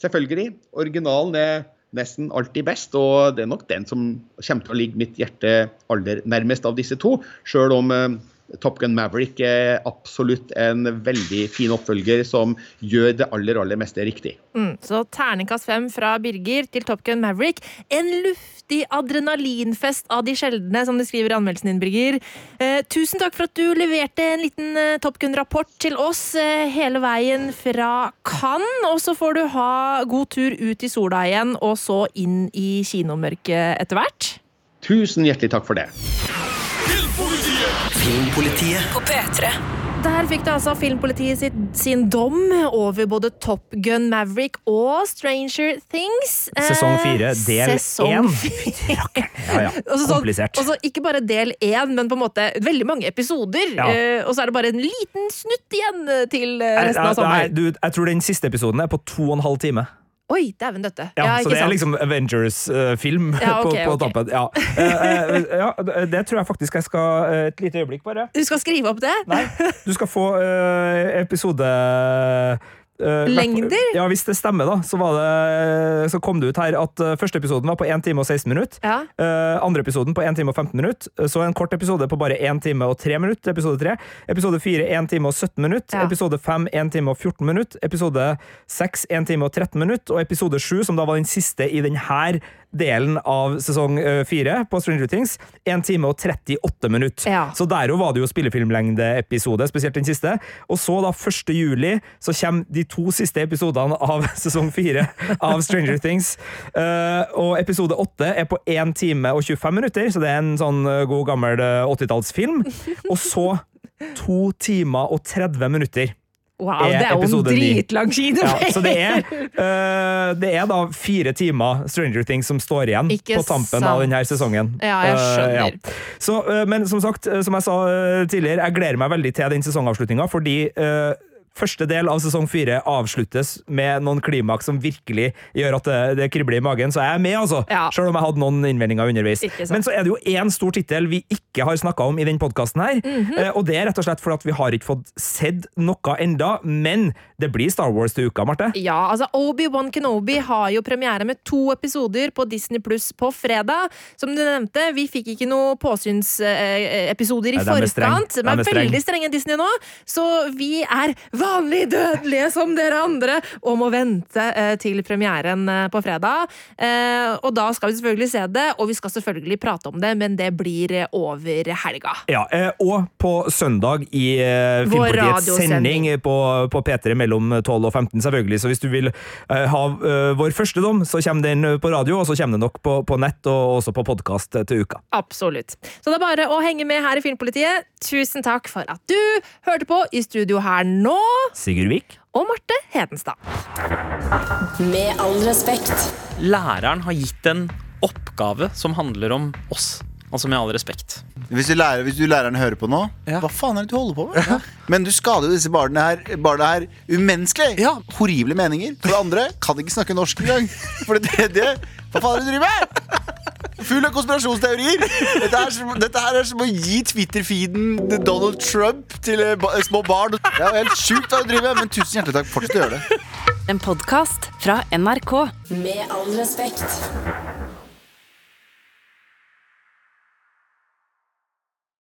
selvfølgelig, originalen er nesten alltid best, og det er nok den som kommer til å ligge mitt hjerte aller nærmest av disse to, Selv om Top Gun Maverick er absolutt en veldig fin oppfølger som gjør det aller, aller meste riktig. Mm, så terningkast fem fra Birger til Top Gun Maverick. En luftig adrenalinfest av de sjeldne, som du skriver i anmeldelsen din, Birger. Eh, tusen takk for at du leverte en liten eh, Top Gun-rapport til oss eh, hele veien fra Cannes. Og så får du ha god tur ut i sola igjen, og så inn i kinomørket etter hvert. Tusen hjertelig takk for det. Filmpolitiet på P3. Der fikk du altså Filmpolitiet sitt, sin dom over både Top Gun Maverick og Stranger Things. Sesong fire, del én. Ja, ja. Sånn- Komplisert. Også, også, ikke bare del én, men på en måte veldig mange episoder. Ja. Uh, og så er det bare en liten snutt igjen til eh, resten av sommeren. du, jeg tror den siste episoden er på to og en halv time. Oi, dæven døtte. Ja, så ikke det er liksom Avengers-film Ja, okay, på, på okay. tampen. Ja. Eh, eh, ja, det tror jeg faktisk jeg skal eh, Et lite øyeblikk, bare. Du skal skrive opp det? Nei, du skal få uh, episode eh, Lengder? Ja, hvis det stemmer, da. Så, var det, så kom det ut her at eh, første episoden var på 1 time og 16 minutter. Ja. Uh, andre episoden på 1 time og 15 minutter. Så en kort episode på bare 1 time og 3 minutter. Episode 3. Episode 4 1 time og 17 minutter. Ja. Episode 5 1 time og 14 minutter. Episode 6 1 time og 13 minutter. Og episode 7, som da var den siste i denne delen av sesong 4 på Stranger Things, 1 time og 38 minutter. Ja. Så der var det jo spillefilmlengdeepisode, spesielt den siste. Og så, da, 1. juli, så kommer de to siste episodene av sesong 4 av Stranger Things. Uh, og episode 8 er på 1 time og 25 minutter, så det er en sånn god gammel eh, 80-tallsfilm. Og så 2 timer og 30 minutter. Wow, det er jo en dritlang kinofilm! Ja, så det er, eh, det er da fire timer Stranger Things som står igjen Ikke på tampen sant. av denne sesongen. Ja, jeg Eh, skjønner. Så, uh, men som sagt, som jeg sa tidligere, jeg gleder meg veldig til den sesongavslutninga, fordi Første del av sesong fire avsluttes med noen klimaks som virkelig gjør at det, det kribler i magen, så jeg er med, altså. Ja. Selv om jeg hadde noen innvendinger underveis. Men så er det jo én stor tittel vi ikke har snakka om i den podkasten her, Mhm. eh, og det er rett og slett fordi at vi har ikke fått sett noe enda, men det blir Star Wars til uka, Marte. Ja, altså Obi-Wan Kenobi har jo premiere med to episoder på Disney Pluss på fredag. Som du nevnte, vi fikk ikke noen påsynsepisoder i Nei, de er streng. forkant. De er er streng. veldig strenge Disney nå, så vi er vanlig dødelige som dere andre og må vente eh, til premieren eh, på fredag. Eh, og da skal vi selvfølgelig se det, og vi skal selvfølgelig prate om det, men det blir over helga. Ja, og på søndag i Filmpartiets sending på, på P3 mellom 12 og 15, selvfølgelig. Så hvis du vil ha vår første dom, så kommer den på radio, og så kommer den nok på, på nett og også på podkast til uka. Absolutt. Så det er bare å henge med her i Filmpolitiet. Tusen takk for at du hørte på i studio her nå. Sigurd Vik? Og Marte Hedenstad. Med all respekt. Læreren har gitt en oppgave som handler om oss. Altså med all respekt. Hvis du, lærer, hvis du læreren hører på nå, hva faen er det du holder på med? Men du skader jo disse barna her, barna her umenneskelig. Horrible meninger. For det andre kan ikke snakke norsk engang. For det tredje hva faen er det du driver med? Full av konspirasjonsteorier. Dette er, som, dette her er som å gi Twitter-feeden Donald Trump til eh, ba små barn. Det er jo helt sjukt hva du driver med, men tusen hjertelig takk. Fortsett å gjøre det. En podkast fra NRK. Med all respekt.